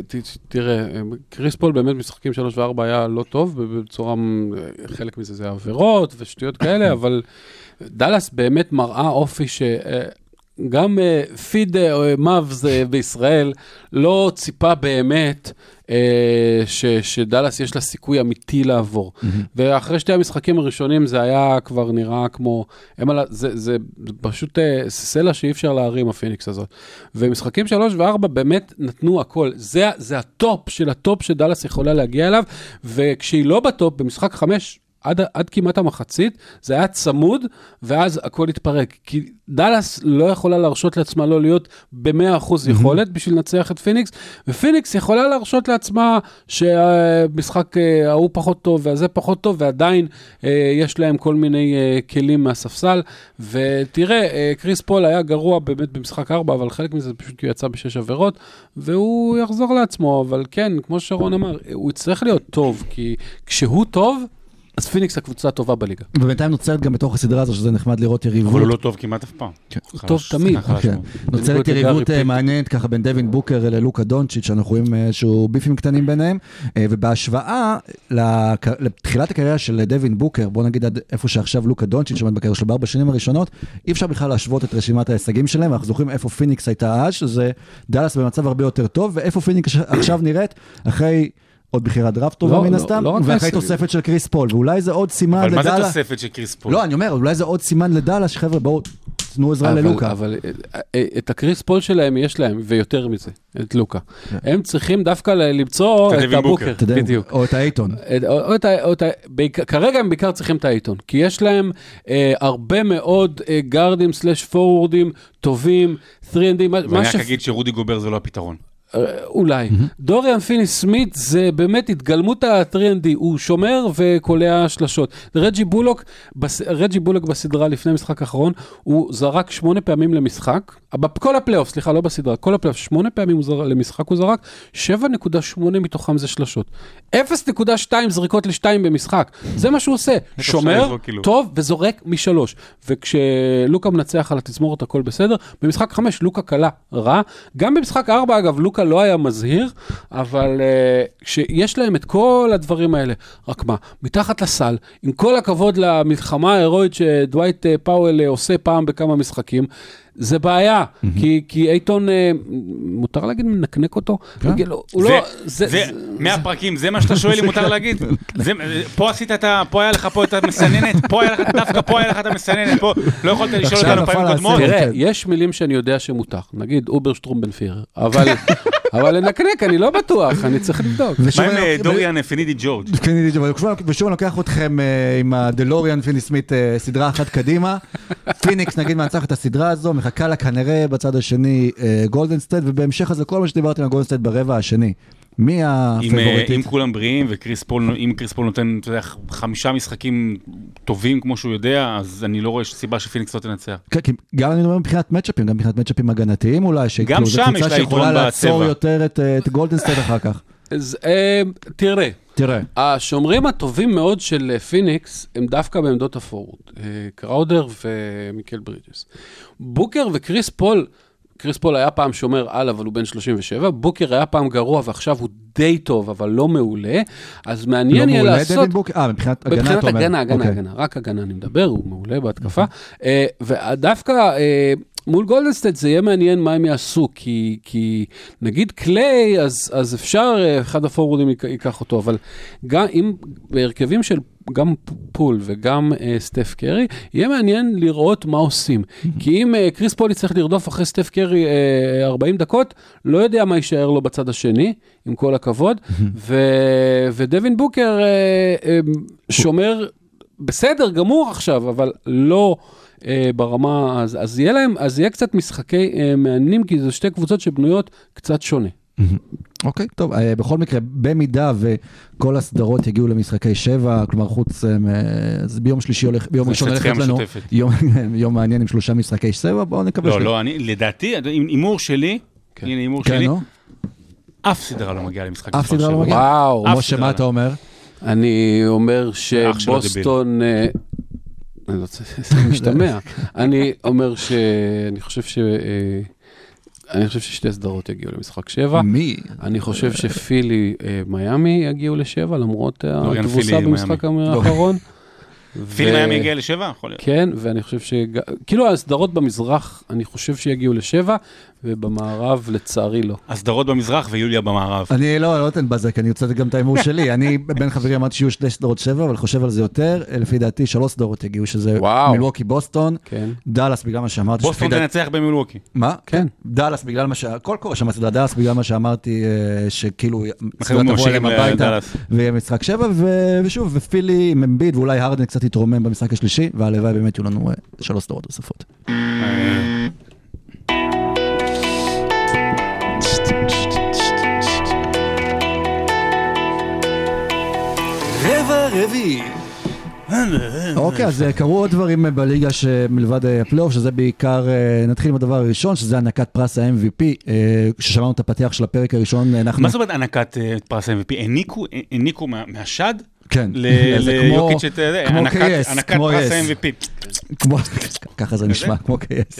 ת- תראה, קריס פול באמת משחקים 3 ו-4 היה לא טוב, בצורה, חלק מזה זה עבירות ושטויות כאלה, אבל דאלאס באמת מראה אופי ש... אה, גם אה, פיד אה, מאבס בישראל לא ציפה באמת ש, שדאלאס יש לה סיכוי אמיתי לעבור. ואחרי שתי המשחקים הראשונים זה היה כבר נראה כמו, הם על, זה, זה פשוט אה, סלע שאי אפשר להרים הפיניקס הזאת. ומשחקים 3 ו-4 באמת נתנו הכל. זה, זה ה top של ה top שדאלאס יכולה להגיע אליו, וכשהיא לא ב top, במשחק 5, עד, עד כמעט המחצית, זה היה צמוד, ואז הכל התפרק. כי דאלאס לא יכולה להרשות לעצמה לא להיות ב-100% יכולת בשביל לנצח את פיניקס, ופיניקס יכולה להרשות לעצמה שהמשחק אה, ההוא פחות טוב והזה פחות טוב, ועדיין אה, יש להם כל מיני אה, כלים מהספסל. ותראה, אה, קריס פול היה גרוע באמת במשחק 4, אבל חלק מזה פשוט כי הוא יצא בשש עבירות, והוא יחזור לעצמו, אבל כן, כמו שרון אמר, הוא יצטרך להיות טוב, כי כשהוא טוב, אז פיניקס הקבוצה הטובה בליגה. ובינתיים נוצרת גם בתוך הסדרה הזו, שזה נחמד לראות יריבות. אבל הוא לא טוב כמעט אף פעם. הוא טוב תמיד. כן. נוצרת יריבות אה. מעניינת ככה בין דווין בוקר ללוקה דונצ'יץ', שאנחנו רואים אה, איזשהו ביפים קטנים ביניהם, אה, ובהשוואה לתחילת הקריירה של דווין בוקר, בוא נגיד עד איפה שעכשיו לוקה דונצ'יץ' עומד בקריירה שלו בארבע שנים הראשונות, אי אפשר בכלל להשוות את רשימת ההישגים שלהם, אנחנו זוכרים איפה פיניקס הייתה אז, שזה דאלאס במצב הרבה יותר טוב, ואיפה פיניקס עכשיו נראית אחרי... עוד בחירת דראפט טובה לא, מן לא, הסתם, לא רק ואחרי. תוספת של קריס פול, ואולי זה עוד סימן אבל מה זה. תוספת של קריס פול? לא, אני אומר, אולי זה עוד סימן לדאלאס, שחבר'ה, בואו, תנו עזרה אבל- ללוקה. אבל אה, אה, את הקריס פול שלהם יש להם, ויותר מזה, את לוקה. הם צריכים דווקא למצוא את את דווין בוקר. הבוקר, בדיוק. או את האייטון. את- או- או את ה- או את ה- בעיקר- כרגע הם בעיקר צריכים את האייטון, כי יש להם אה, הרבה מאוד אה, גארדים slash פורורדים טובים, 3&D, מה- ואני מה רק ש... אגיד שרודי גובר זה לא הפתרון. אולי. דוריאן פיני סמית זה באמת התגלמות ה-3&D, הוא שומר וקולע שלשות. רג'י בולוק, בס... רג'י בולוק בסדרה לפני המשחק האחרון, הוא זרק שמונה פעמים למשחק, בכל הפלייאוף, סליחה, לא בסדרה, כל הפלייאוף, שמונה פעמים הוא זר... למשחק הוא זרק, 7.8 מתוכם זה שלשות. 0.2 זריקות לשתיים במשחק, זה מה שהוא עושה. שומר, כאילו. טוב וזורק משלוש. וכשלוקה מנצח על התזמורת הכל בסדר, במשחק חמש לוקה קלה רע. גם במשחק ארבע אגב, לוקה לא היה מזהיר, אבל uh, כשיש להם את כל הדברים האלה, רק מה, מתחת לסל, עם כל הכבוד למלחמה ההירואית שדווייט אה, פאוול אה, עושה פעם בכמה משחקים, זה בעיה, כי, כי אייטון, אה, מותר להגיד מנקנק אותו? הוא לא- הוא זה, לא, זה, זה, מהפרקים, זה מה שאתה שואל אם מותר להגיד? זה, פה עשית את ה... פה היה לך פה את המסננת, פה היה לך, דווקא פה היה לך את המסננת, פה לא יכולת לשאול אותנו פעמים. קודמות. תראה, כן. יש מילים שאני יודע שמותר, נגיד אובר שטרומבנפיר, אבל, אבל לנקנק, אני לא בטוח, אני צריך לבדוק. מה עם אה, דוריאן פנידי ג'ורג'? פיני דיג'ו, ושוב- אני לוקח אתכם אה, עם הדלוריאן פיני סמית אה, סדרה אחת קדימה. פיניקס נגיד מנצח את הסדרה הזו, מחכה לה כנראה בצד השני גולדן סטייט, ובהמשך לזה כל מה שדיברתי על גולדן סטייט ברבע השני. מי אה, הפייבוריטית? אם כולם בריאים וקריס פול, אם קריס פול נותן, אתה יודע, חמישה משחקים טובים כמו שהוא יודע, אז אני לא רואה סיבה שפיניקס לא תנצח. כן, כי גם אני מדבר מבחינת מצ'אפים, גם מבחינת מצ'אפים הגנתיים אולי, שכאילו זו שם קבוצה יש לה שיכולה לעצור. יותר את, אה, סטייט אחר כך. אז אה, תראה, תראה, השומרים הטובים מאוד של פיניקס הם דווקא בעמדות הפורוורד, אה, קראודר ומיקל ברידג'ס. בוקר וקריס פול, קריס פול היה פעם שומר על, אבל הוא בן 37, בוקר היה פעם גרוע ועכשיו הוא די טוב, אבל לא מעולה, אז לא מעניין יהיה מעולה לעשות... דווין בוקר? אה, מבחינת הגנה מבחינת אתה אומר. הגנה, הגנה, אוקיי. הגנה, רק הגנה אני מדבר, הוא מעולה בהתקפה. אה, ודווקא אה, מול גולדנסטייט זה יהיה מעניין מה הם יעשו, כי, כי נגיד קליי, אז, אז אפשר, אה, אחד הפורורדים יק- ייקח אותו, אבל גם אם בהרכבים של גם פול וגם אה, סטף קרי, יהיה מעניין לראות מה עושים. כי אם אה, קריס פול יצטרך לרדוף אחרי סטף קרי אה, 40 דקות, לא יודע מה יישאר לו בצד השני, עם כל הכבוד, ו- ודווין בוקר אה, אה, שומר בסדר גמור עכשיו, אבל לא אה, ברמה, אז, אז יהיה להם, אז יהיה קצת משחקי אה, מעניינים, כי זה שתי קבוצות שבנויות קצת שונה. אוקיי, טוב, אה, בכל מקרה, במידה וכל הסדרות יגיעו למשחקי שבע, כלומר חוץ, אה, אז ביום שלישי הולך, ביום ראשון הולכת לנו. יום יום מעניין עם שלושה משחקי שבע, בואו נקווה לא, ש- לא, אני, לדעתי, הימור שלי, כן. הנה הימור כן, שלי, נו, אף סדרה לא מגיעה למשחק אף סדרה לא. מגיעה? וואו, משה, מה לא. אתה אומר? אני אומר שבוסטון, אה, אני לא רוצה, זה משתמע. אני אומר ש... אני חושב ש... אה, אני חושב ששתי סדרות יגיעו למשחק שבע. מי? אני חושב שפילי, אה, מיאמי יגיעו לשבע, למרות התבוסה במשחק האחרון. פיל מיאמי הגיע לשבע? יכול להיות. כן, ואני חושב ש... כאילו הסדרות במזרח, אני חושב שיגיעו לשבע, ובמערב, לצערי, לא. הסדרות במזרח ויוליה במערב. אני לא, לא אתן בזה, כי אני רוצה גם את ההימור שלי. אני בין חברים אמרתי שיהיו שתי סדרות שבע, אבל חושב על זה יותר. לפי דעתי שלוש סדרות יגיעו, שזה וואו. מילווקי בוסטון, כן. דאלאס בגלל מה שאמרתי. בוסטון תנצח במילווקי. מה? כן. דאלאס בגלל מה ש... הכל קורה שם אצל דאלאס בגלל מה שאמרתי, אה, שכאילו... סדרה תבוא אליהם הביתה. ויהיה משחק שבע, ו- ושוב, ופילי עם אמביד, ואולי הרדן קצת יתרומם במשחק השלישי, והלוואי באמת יהיו לנו אה, שלוש סדרות נוספות. רבע רביעי. אוקיי, אז אה, קרו עוד דברים אה, בליגה שמלבד הפלייאוף, שזה בעיקר, נתחיל עם הדבר הראשון, שזה הענקת פרס ה-MVP, כששמענו את הפתיח של הפרק הראשון, אנחנו... מה זאת אומרת הענקת פרס ה-MVP? העניקו- העניקו מה- מהשד? כן, ל- זה כמו- ליוקיץ' את זה, כמו הענקת- קייס, הענקת כמו פרס. ה-MVP. כמו, ככה זה נשמע, כמו קייס.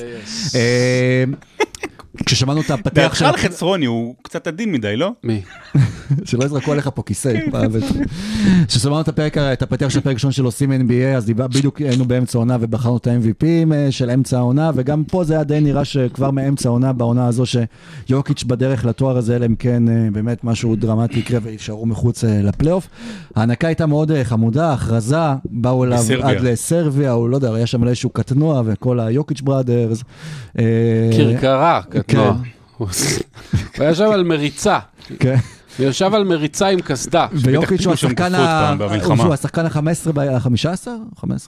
אה, כששמענו את הפתיח של... דעתך חצרוני הוא קצת עדין מדי, לא? מי? שלא יזרקו עליך פה כיסא. כששמענו את הפרק, את הפתיח של הפרק הראשון של עושים NBA, אז בדיוק היינו באמצע העונה ובחרנו את ה-MVP של אמצע העונה, וגם פה זה היה די נראה שכבר מאמצע העונה, בעונה הזו, שיוקיץ' בדרך לתואר הזה, אלא אם כן אה, באמת משהו דרמטי יקרה ויישארו מחוץ אה, לפלייאוף. ההנקה הייתה מאוד אה, חמודה, הכרזה, באו אליו. עד לסרביה, הוא לא יודע, היה שם איזשהו קטנוע וכל היוקיץ' בראדרס. אה, כרכרה, קטנוע. הוא היה שם על מריצה. כן. הוא ישב על מריצה עם קסדה. ויוקיץ' הוא השחקן גופות ה... פעם במלחמה. הוא השחקן ה-15, ה-15?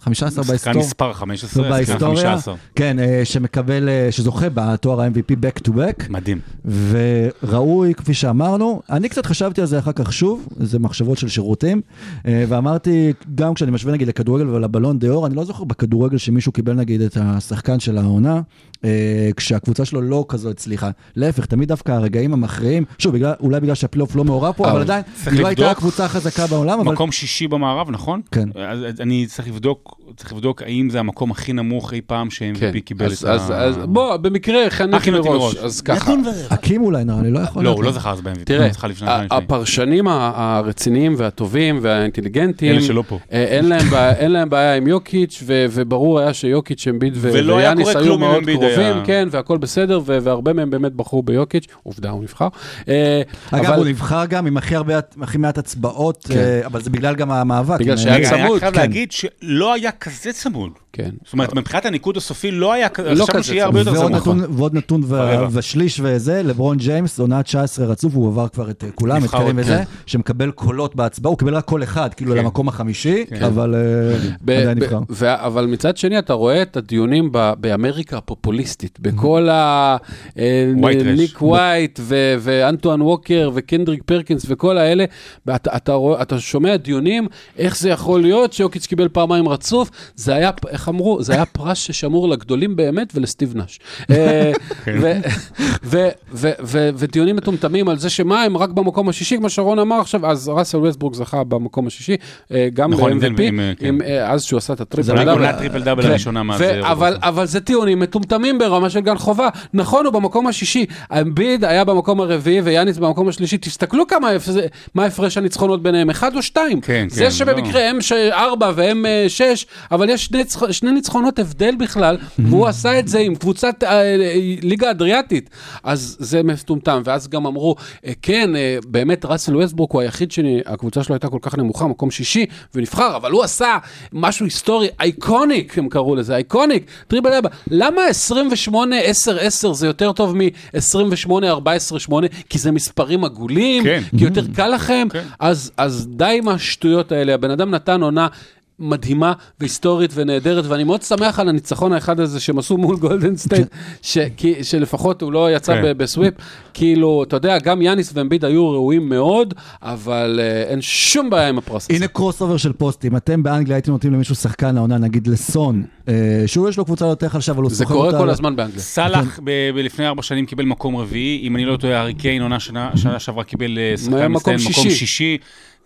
15 שחקן בהיסטוריה. מספר 15, שחקן בהיסטוריה, 15. כן, אה, שמקבל, אה, שזוכה בתואר ה-MVP back to back, מדהים. וראוי, כפי שאמרנו. אני קצת חשבתי על זה אחר כך שוב, זה מחשבות של שירותים, אה, ואמרתי, גם כשאני משווה נגיד לכדורגל ולבלון דה אור, אני לא זוכר בכדורגל שמישהו קיבל נגיד את השחקן של העונה, כשהקבוצה שלו לא כזו הצליחה. להפך, תמיד דווקא הרגעים המכריעים, שוב, בגלל, אולי בגלל שהפלייאוף לא מעורב פה, אבל עדיין, היא לא הייתה. הקבוצה החזקה בעולם, אבל... מקום שישי במערב, נכון? כן. אני צריך לבדוק, צריך לבדוק האם זה המקום הכי נמוך אי פעם כן. ש-MVP קיבל אז- את אז- ה... אז בוא, במקרה מתאים מראש. מראש. אז ככה. הקים אולי נראה לי, לא יכול לא, להיות. הוא לא זכר אז ב-MVP. תראה, הוא זכה לפני ה- שנה לפני. הפרשנים הרציניים והטובים והאינטליגנטים, אלה שלא פה. אה, אין להם בעיה- אין להם בעיה עם יוקיץ', ו- וברור היה שיוקיץ', אמביד ויאניס היו מאוד קרובים, היה- כן, והכל בסדר, ו- והרבה מהם באמת בחרו ביוקיץ', עובדה, הוא נבחר. אה, אגב, אבל- הוא נבחר גם עם הכי מעט הצבעות, כן. אה, אבל זה בגלל גם המאבק. בגלל שהיה אני צמוד, רק חייב כן. להגיד שלא היה כזה צמוד. כן. זאת אומרת, מבחינת הניקוד הסופי לא היה כזה, לא חשבנו כזה שיהיה הרבה יותר ועוד צמוד. נתון, ועוד נתון ו- ברבע. ושליש וזה, לברון ג'יימס, עונה 19 רצוף, הוא עבר כבר את אה, כולם, את קרים וזה, כן. שמקבל קולות בהצבעה, הוא קיבל רק קול אחד, כאילו כן. למקום החמישי, כן. אבל אה, ב- עדיין ב- נבחר. ו- אבל מצד שני, אתה רואה את הדיונים ב- באמריקה הפופוליסטית, בכל ה... אה. ניק וייט ו- ואנטואן ווקר וקנדריק פרקינס וכל האלה, אתה שומע דיונים, איך זה יכול להיות שיוקיץ' קיבל פעמיים רצוף, זה היה, איך אמרו, זה היה פרס ששמור לגדולים באמת ולסטיב נאש. אה, ו- ודיונים מטומטמים על זה שמה, הם רק במקום השישי, כמו שרון אמר עכשיו, אז ראסל ווסטברוק זכה במקום השישי, אה, גם נכון, ב-MVP, כן. אה, אז שהוא עשה את הטריפל זה רק דאבל. טריפל דאבל כן. הראשונה מאז, אבל, זה טיעונים מטומטמים ברמה של גן חובה. נכון, הוא במקום השישי, אמביד היה במקום הרביעי ויאניס במקום השלישי, תסתכלו כמה, מה הפרש הניצחונות ביניהם, אחד או שתיים. כן, זה כן, שבמקרה הם ש- ארבע והם שש, אבל יש שני, שני ניצחונות הבדל בכלל, והוא עשה את זה עם קבוצת אה, אה, ליגה אדריאטית. אז זה מטומטם, ואז גם אמרו, אה, כן, אה, באמת ראסל ווסטברוק הוא היחיד שהקבוצה שלו הייתה כל כך נמוכה, מקום שישי, ונבחר, אבל הוא עשה משהו היסטורי, iconic, הם קראו לזה, iconic, טריפל דאבל. למה 28-10-10 זה יותר טוב מ-28-14-8? כי זה מספרים עגולים, כן. כי יותר קל לכם, כן. אז, אז די עם השטויות האלה, הבן אדם נתן עונה. מדהימה והיסטורית ונהדרת, ואני מאוד שמח על הניצחון האחד הזה שהם עשו מול גולדן סטייט, ש- כי- שלפחות הוא לא יצא כן. ב- ב sweep. כאילו, אתה יודע, גם יאניס ואמביד היו ראויים מאוד, אבל אה, אין שום בעיה עם הפרס הזה. הנה קרוס אובר של פוסטים, אתם באנגליה הייתם נותנים למישהו שחקן העונה, נגיד לסון, אה, שהוא יש לו קבוצה יותר חלשה, אבל הוא זה סוחר קורה אותה כל על- הזמן באנגליה. סאלח ב- ב- לפני ארבע שנים קיבל מקום רביעי, אם אני לא טועה, הארי קיין עונה שנה שנה שעברה קיבל אה, שחקן מצטיין שישי. מקום שישי.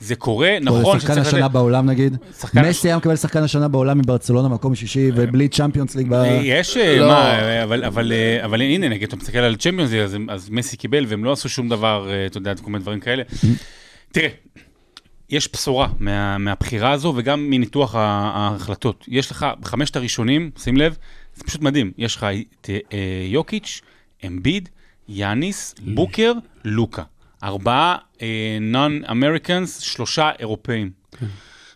זה קורה, נכון שחקן שצריך השנה לתת... בעולם נגיד, שחקן- מסי היה מקבל שחקן השנה בעולם מברצלונה, מקום שישי, ובלי צ'מפיונס ליג. ב- יש, אה, לא. מה, אה, אבל, אבל, אה, אבל הנה, נגיד, אתה מסתכל על צ'מפיונס, ליג, אז, אז מסי קיבל, והם לא עשו שום דבר, אה, אתה יודע, כל מיני דברים כאלה. תראה, יש בשורה מה, מהבחירה הזו וגם מניתוח ההחלטות. יש לך, בחמשת הראשונים, שים לב, זה פשוט מדהים, יש לך את אה, יוקיץ', אמביד, יאניס, בוקר, לוקה. ארבעה נון-אמריקאנס, שלושה אירופאים.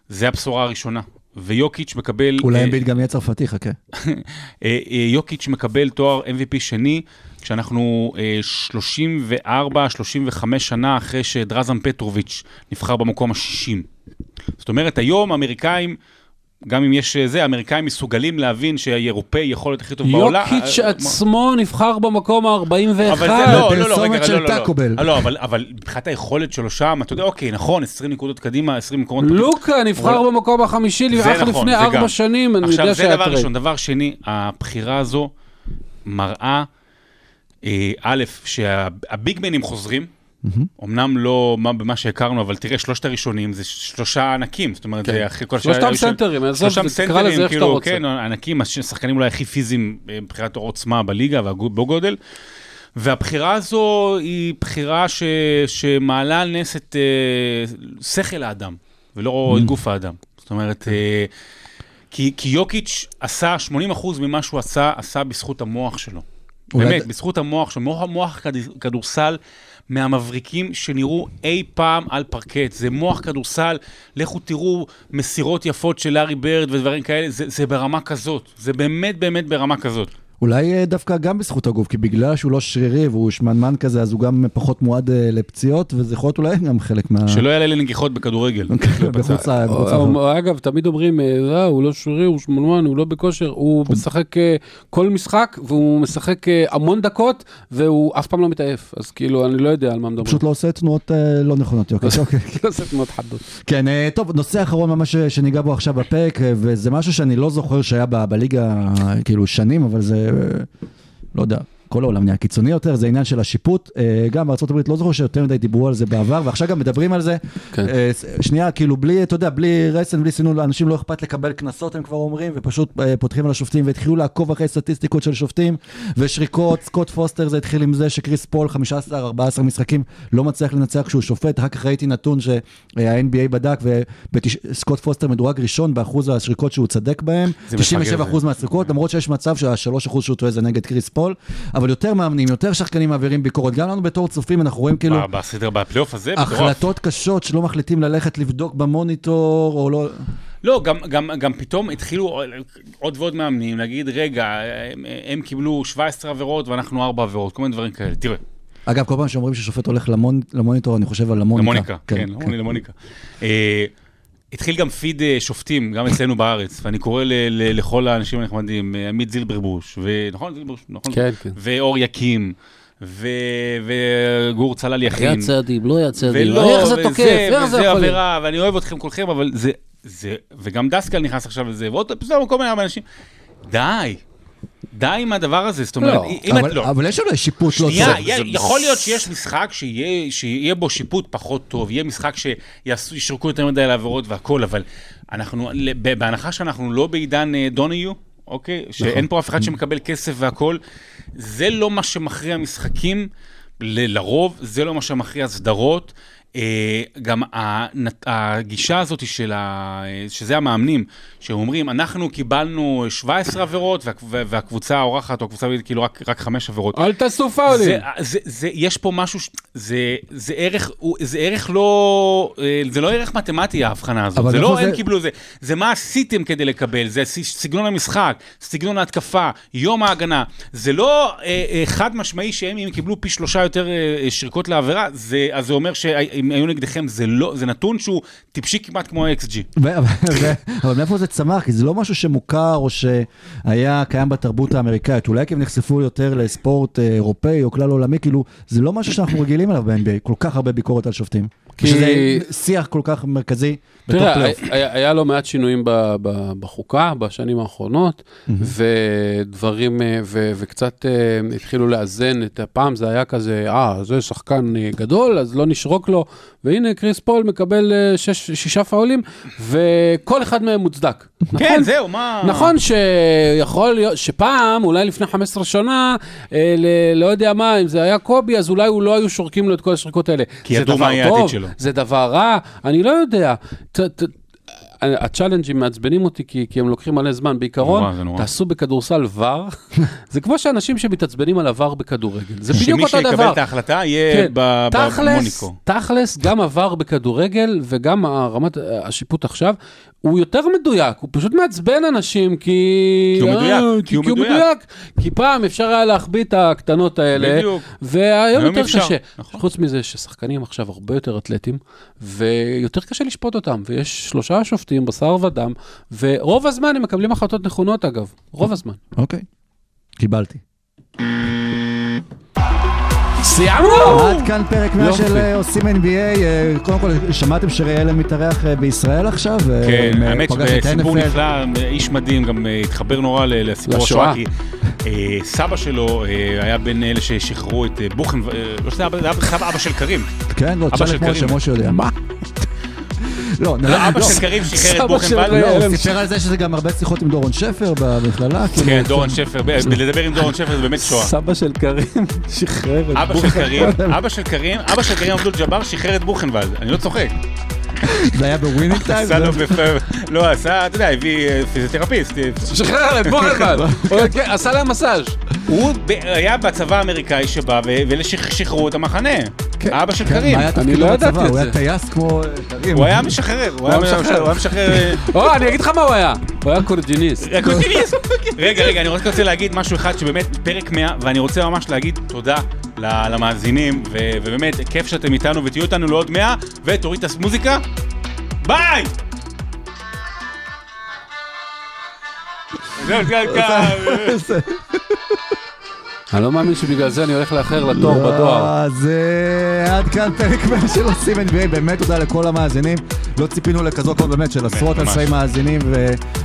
זה הבשורה הראשונה. ויוקיץ מקבל... אולי אה, אמביט גם יהיה צרפתי, חכה. אה, אה, יוקיץ' מקבל תואר MVP שני, כשאנחנו אה, 34-35 שנה אחרי שדרזן פטרוביץ' נבחר במקום ה-60. זאת אומרת, היום האמריקאים, גם אם יש אה, זה, האמריקאים מסוגלים להבין שהאירופאי יכול להיות הכי טוב בעולם. יוקיץ' אה, עצמו נבחר במקום ה-41. אבל זה לא, לא, לא, פרסומת רגע, של. טאקו-בל. אה, לא, אבל, מבחינת היכולת שלו שם, אתה יודע, אוקיי, נכון, 20 נקודות קדימה, 20 מקומות... לוקה נבחר במקום החמישי זה אך נכון, לפני זה ארבע. שנים, אני עכשיו, יודע זה שהיה דבר טרייד. ראשון. דבר שני, הבחירה הזו מראה, אה, א', שהביגמנים חוזרים, אמנם לא מה- במה שהכרנו, אבל תראה, שלושת הראשונים זה שלושה ענקים, זאת אומרת, זה אחרי כל שלושתם הראשון- סנטרים, עזוב, תקרא לזה סנטרים, איך שאתה כאילו, רוצה. כן, ענקים, השחקנים אולי הכי פיזיים אה, מבחינת עוצמה בליגה ובגודל. והבחירה הזו היא בחירה ש, שמעלה על נס את אה, שכל האדם, ולא Mm. את גוף האדם. זאת אומרת, אה, כי, כי יוקיץ' עשה 80% ממה שהוא עשה, עשה בזכות המוח שלו. באמת, בזכות המוח שלו, מוח, מוח כד- כדורסל מהמבריקים שנראו אי פעם על פרקט. זה מוח כדורסל, לכו תראו מסירות יפות של לארי ברד ודברים כאלה, זה, זה ברמה כזאת. זה באמת באמת ברמה כזאת. אולי אה, דווקא גם בזכות הגוף, כי בגלל שהוא לא שרירי והוא שמנמן כזה, אז הוא גם פחות מועד אה, לפציעות, וזה יכול להיות אולי גם חלק מה... שלא יעלה לנגיחות בכדורגל. בחוץ ל- בחוץ או- לארץ. או- אגב, תמיד אומרים, אה, "אה, הוא לא שרירי, הוא שמנמן, הוא לא בכושר, הוא משחק כל משחק, והוא משחק המון דקות, והוא אף פעם לא מתעייף. אז כאילו, אני לא יודע על מה מדברים. פשוט לא עושה תנועות לא נכונות, יוקיץ', אוקיי. לא עושה תנועות חדות. כן, טוב, נושא אחרון ממש שניגע בו עכשיו בפרק, וזה משהו שאני לא זוכר שהיה בליגה כאילו שנים, אבל זה, לא יודע, כל העולם נהיה קיצוני יותר, זה עניין של השיפוט. אה, גם בארה"ב לא זוכר שיותר מדי דיברו על זה בעבר, ועכשיו גם מדברים על זה. כן. אה, שנייה, כאילו בלי, אתה יודע, בלי רסן, בלי סינון, לאנשים לא אכפת לקבל קנסות, הם כבר אומרים, ופשוט אה, פותחים על השופטים, והתחילו לעקוב אחרי סטטיסטיקות של שופטים, ושריקות, סקוט פוסטר, זה התחיל עם זה שקריס פול, 15-14 משחקים, לא מצליח לנצח כשהוא שופט, אחר כך ראיתי נתון שה-NBA בדק, וסקוט פוסטר מדורג ראשון באחוז השריקות שהוא צדק בהם, זה מפגר 97% מהשריקות, למרות שיש מצב שה-3% שהוא טועה זה נגד קריס פול, אבל יותר מאמנים, יותר שחקנים מעבירים ביקורת, גם לנו בתור צופים אנחנו רואים כאילו... בסדר, בפלייאוף הזה. החלטות קשות שלא מחליטים ללכת לבדוק במוניטור, או לא... לא, גם, גם, גם פתאום התחילו עוד ועוד מאמנים להגיד, רגע, הם, הם קיבלו 17 עבירות ואנחנו 4 עבירות, כל מיני דברים כאלה. תראה, אגב, כל פעם שאומרים ששופט הולך למון, למוניטור, אני חושב על למוניקה. למוניקה, כן, למוני- למוניקה. התחיל גם פיד אה, שופטים, גם אצלנו בארץ, ואני קורא ל- ל- לכל האנשים הנחמדים, אה, עמית זילברבוש, ונכון, זילברבוש, נכון? כן, כן. ואור יקים, וגור צלל יכין. היה צעדים, לא היה צעדים. ולא, איך זה וזה, תוקף? איך זה וזה יכול להיות? עבירה, ואני אוהב אתכם כולכם, אבל זה, זה, וגם דסקל נכנס עכשיו לזה, ועוד כל מיני אנשים. די, די עם הדבר הזה, זאת אומרת, לא, אם את אבל, לא... אבל יש אולי שיפוט לא שנייה, טוב. יהיה- יכול להיות שיש משחק שיהיה, שיהיה בו שיפוט פחות טוב, יהיה משחק שישרקו יותר מדי על העבירות והכל, אבל אנחנו, בהנחה שאנחנו לא בעידן אה, דוניו, אוקיי? שאין פה אף אחד שמקבל כסף והכל, זה לא מה שמכריע משחקים, ל- לרוב, זה לא מה שמכריע סדרות. אה, גם הגישה הזאת של ה... שזה המאמנים, שאומרים, אנחנו קיבלנו 17 עבירות, והק- והקבוצה האורחת, או הקבוצה, כאילו רק, רק 5 עבירות. אל תעשו פאולים. יש פה משהו, ש- זה, זה, ערך, זה ערך לא, אה, זה לא ערך מתמטי ההבחנה הזאת, זה לא זה- הם קיבלו זה, זה מה עשיתם כדי לקבל, זה סגנון המשחק, סגנון ההתקפה, יום ההגנה, זה לא אה, אה, חד משמעי שהם אם קיבלו פי שלושה יותר שריקות לעבירה, זה, אז זה אומר שאם היו נגדכם, זה לא, זה נתון שהוא טיפשי כמעט כמו ה-XG. אבל מאיפה זה צמח? כי זה לא משהו שמוכר או שהיה קיים בתרבות האמריקאית. אולי כי הם נחשפו יותר לספורט אה, אירופאי או כלל עולמי, כאילו, זה לא משהו שאנחנו רגילים אליו ב-NBA, כל כך הרבה ביקורת על שופטים. כי- שזה שיח כל כך מרכזי בתוך תראה, פלייאוף. היה, היה לא מעט שינויים ב, ב, בחוקה בשנים האחרונות, ודברים, אה, ו, וקצת אה, התחילו לאזן את הפעם, זה היה כזה, אה, זה שחקן אה, גדול, אז לא נשרוק לו, והנה קריס פול מקבל אה, שש, שישה פאולים, וכל אחד מהם מוצדק. כן, נכון? זהו, מה... נכון שיכול להיות, שפעם, אולי לפני 15 שנה, אה, ל, לא יודע מה, אם זה היה קובי, אז אולי הוא לא היו שורקים לו את כל השריקות האלה. כי ידעו מה טוב. העתיד שלו. שלו. זה דבר רע, אני לא יודע. ת- ת- הצ'אלנג'ים מעצבנים אותי כי, כי הם לוקחים מלא זמן. בעיקרון, נורא, נורא. תעשו בכדורסל ור, זה כמו שאנשים שמתעצבנים על עבר בכדורגל. זה בדיוק אותו שמי דבר. שיקבל את ההחלטה יהיה כן, במוניקו. תכלס, גם עבר בכדורגל וגם הרמת השיפוט עכשיו, הוא יותר מדויק, הוא פשוט מעצבן אנשים כי... כי הוא מדויק, אה, כי הוא מדויק. כי פעם אפשר היה להחביא את הקטנות האלה, בדיוק. והיום היום יותר אפשר, קשה. נכון. חוץ מזה ששחקנים עכשיו הרבה יותר אתלטים, ויותר קשה לשפוט אותם, ויש שלושה שופטים, בשר ודם, ורוב הזמן הם מקבלים החלטות נכונות אגב, רוב הזמן. אוקיי, קיבלתי. סיימנו! עד כאן פרק 100 יופי. של אה, עושים NBA. אה, קודם כל, שמעתם שריי אלן מתארח אה, בישראל עכשיו? כן, האמת שסיפור NFL. נפלא, איש מדהים, גם התחבר נורא לסיפור. השואה, כי אה, סבא שלו היה בין אלה ששחררו את בוכן, לא שזה אבא, זה אבא- של קרים. כן, לא, תשאל של את משה, קרים. משה יודע. מה? לא, לא, נראה- אבא לא, של קרים שחרר את בוכנוולד. של- לא, הוא סיפר על זה שזה גם הרבה שיחות עם דורון שפר במכללה. כאילו, כן, דורון שפר, לדבר עם דורון שפר זה באמת שואה. סבא של קרים שחרר את אבא של קרים, אבא של קרים, אבא של קרים אבדול ג'אבר שחרר את בוכנוולד, אני לא צוחק. זה היה בווינינג טיים? עשה לו בפ... לא, עשה, אתה יודע, הביא אה, פיזיותרפיסט. שחרר את בוכנוולד, כן, עשה להם מסאז'. הוא היה בצבא האמריקאי שבא, ואלה שח- שחררו את המחנה. כן, אבא של כן, קרים. אני לא ידעתי? את הוא היה זה. טייס כמו אה, קרים. הוא היה משחרר, הוא היה משחרר, הוא היה משחרר... אה, או, אני אגיד לך מה הוא היה. הוא היה קורג'יניסט. הקונטיניסט. רגע, רגע, אני רק רוצה להגיד משהו אחד שבאמת פרק 100, ואני רוצה ממש להגיד תודה למאזינים, ו- ובאמת, כיף שאתם איתנו ותהיו איתנו לעוד 100, ותוריד את המוזיקה. ביי! זהו, זהו, זהו. אני לא מאמין שבגלל זה אני הולך לאחר לתור בדואר. אז עד כאן פרק 100 של עושים NBA, באמת תודה לכל המאזינים. לא ציפינו לכזו כמות באמת של עשרות. אלפי מאזינים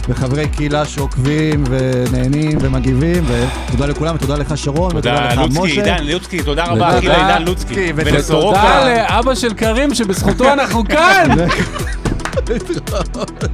וחברי קהילה שעוקבים ונהנים ומגיבים, ותודה לכולם, ותודה לך שרון, ותודה תודה לך לוצקי, משה. עידן לוצקי, תודה רבה. אחי לעידן לוצקי. ותודה. תודה לאבא של קרים שבזכותו אנחנו כאן! להתראות.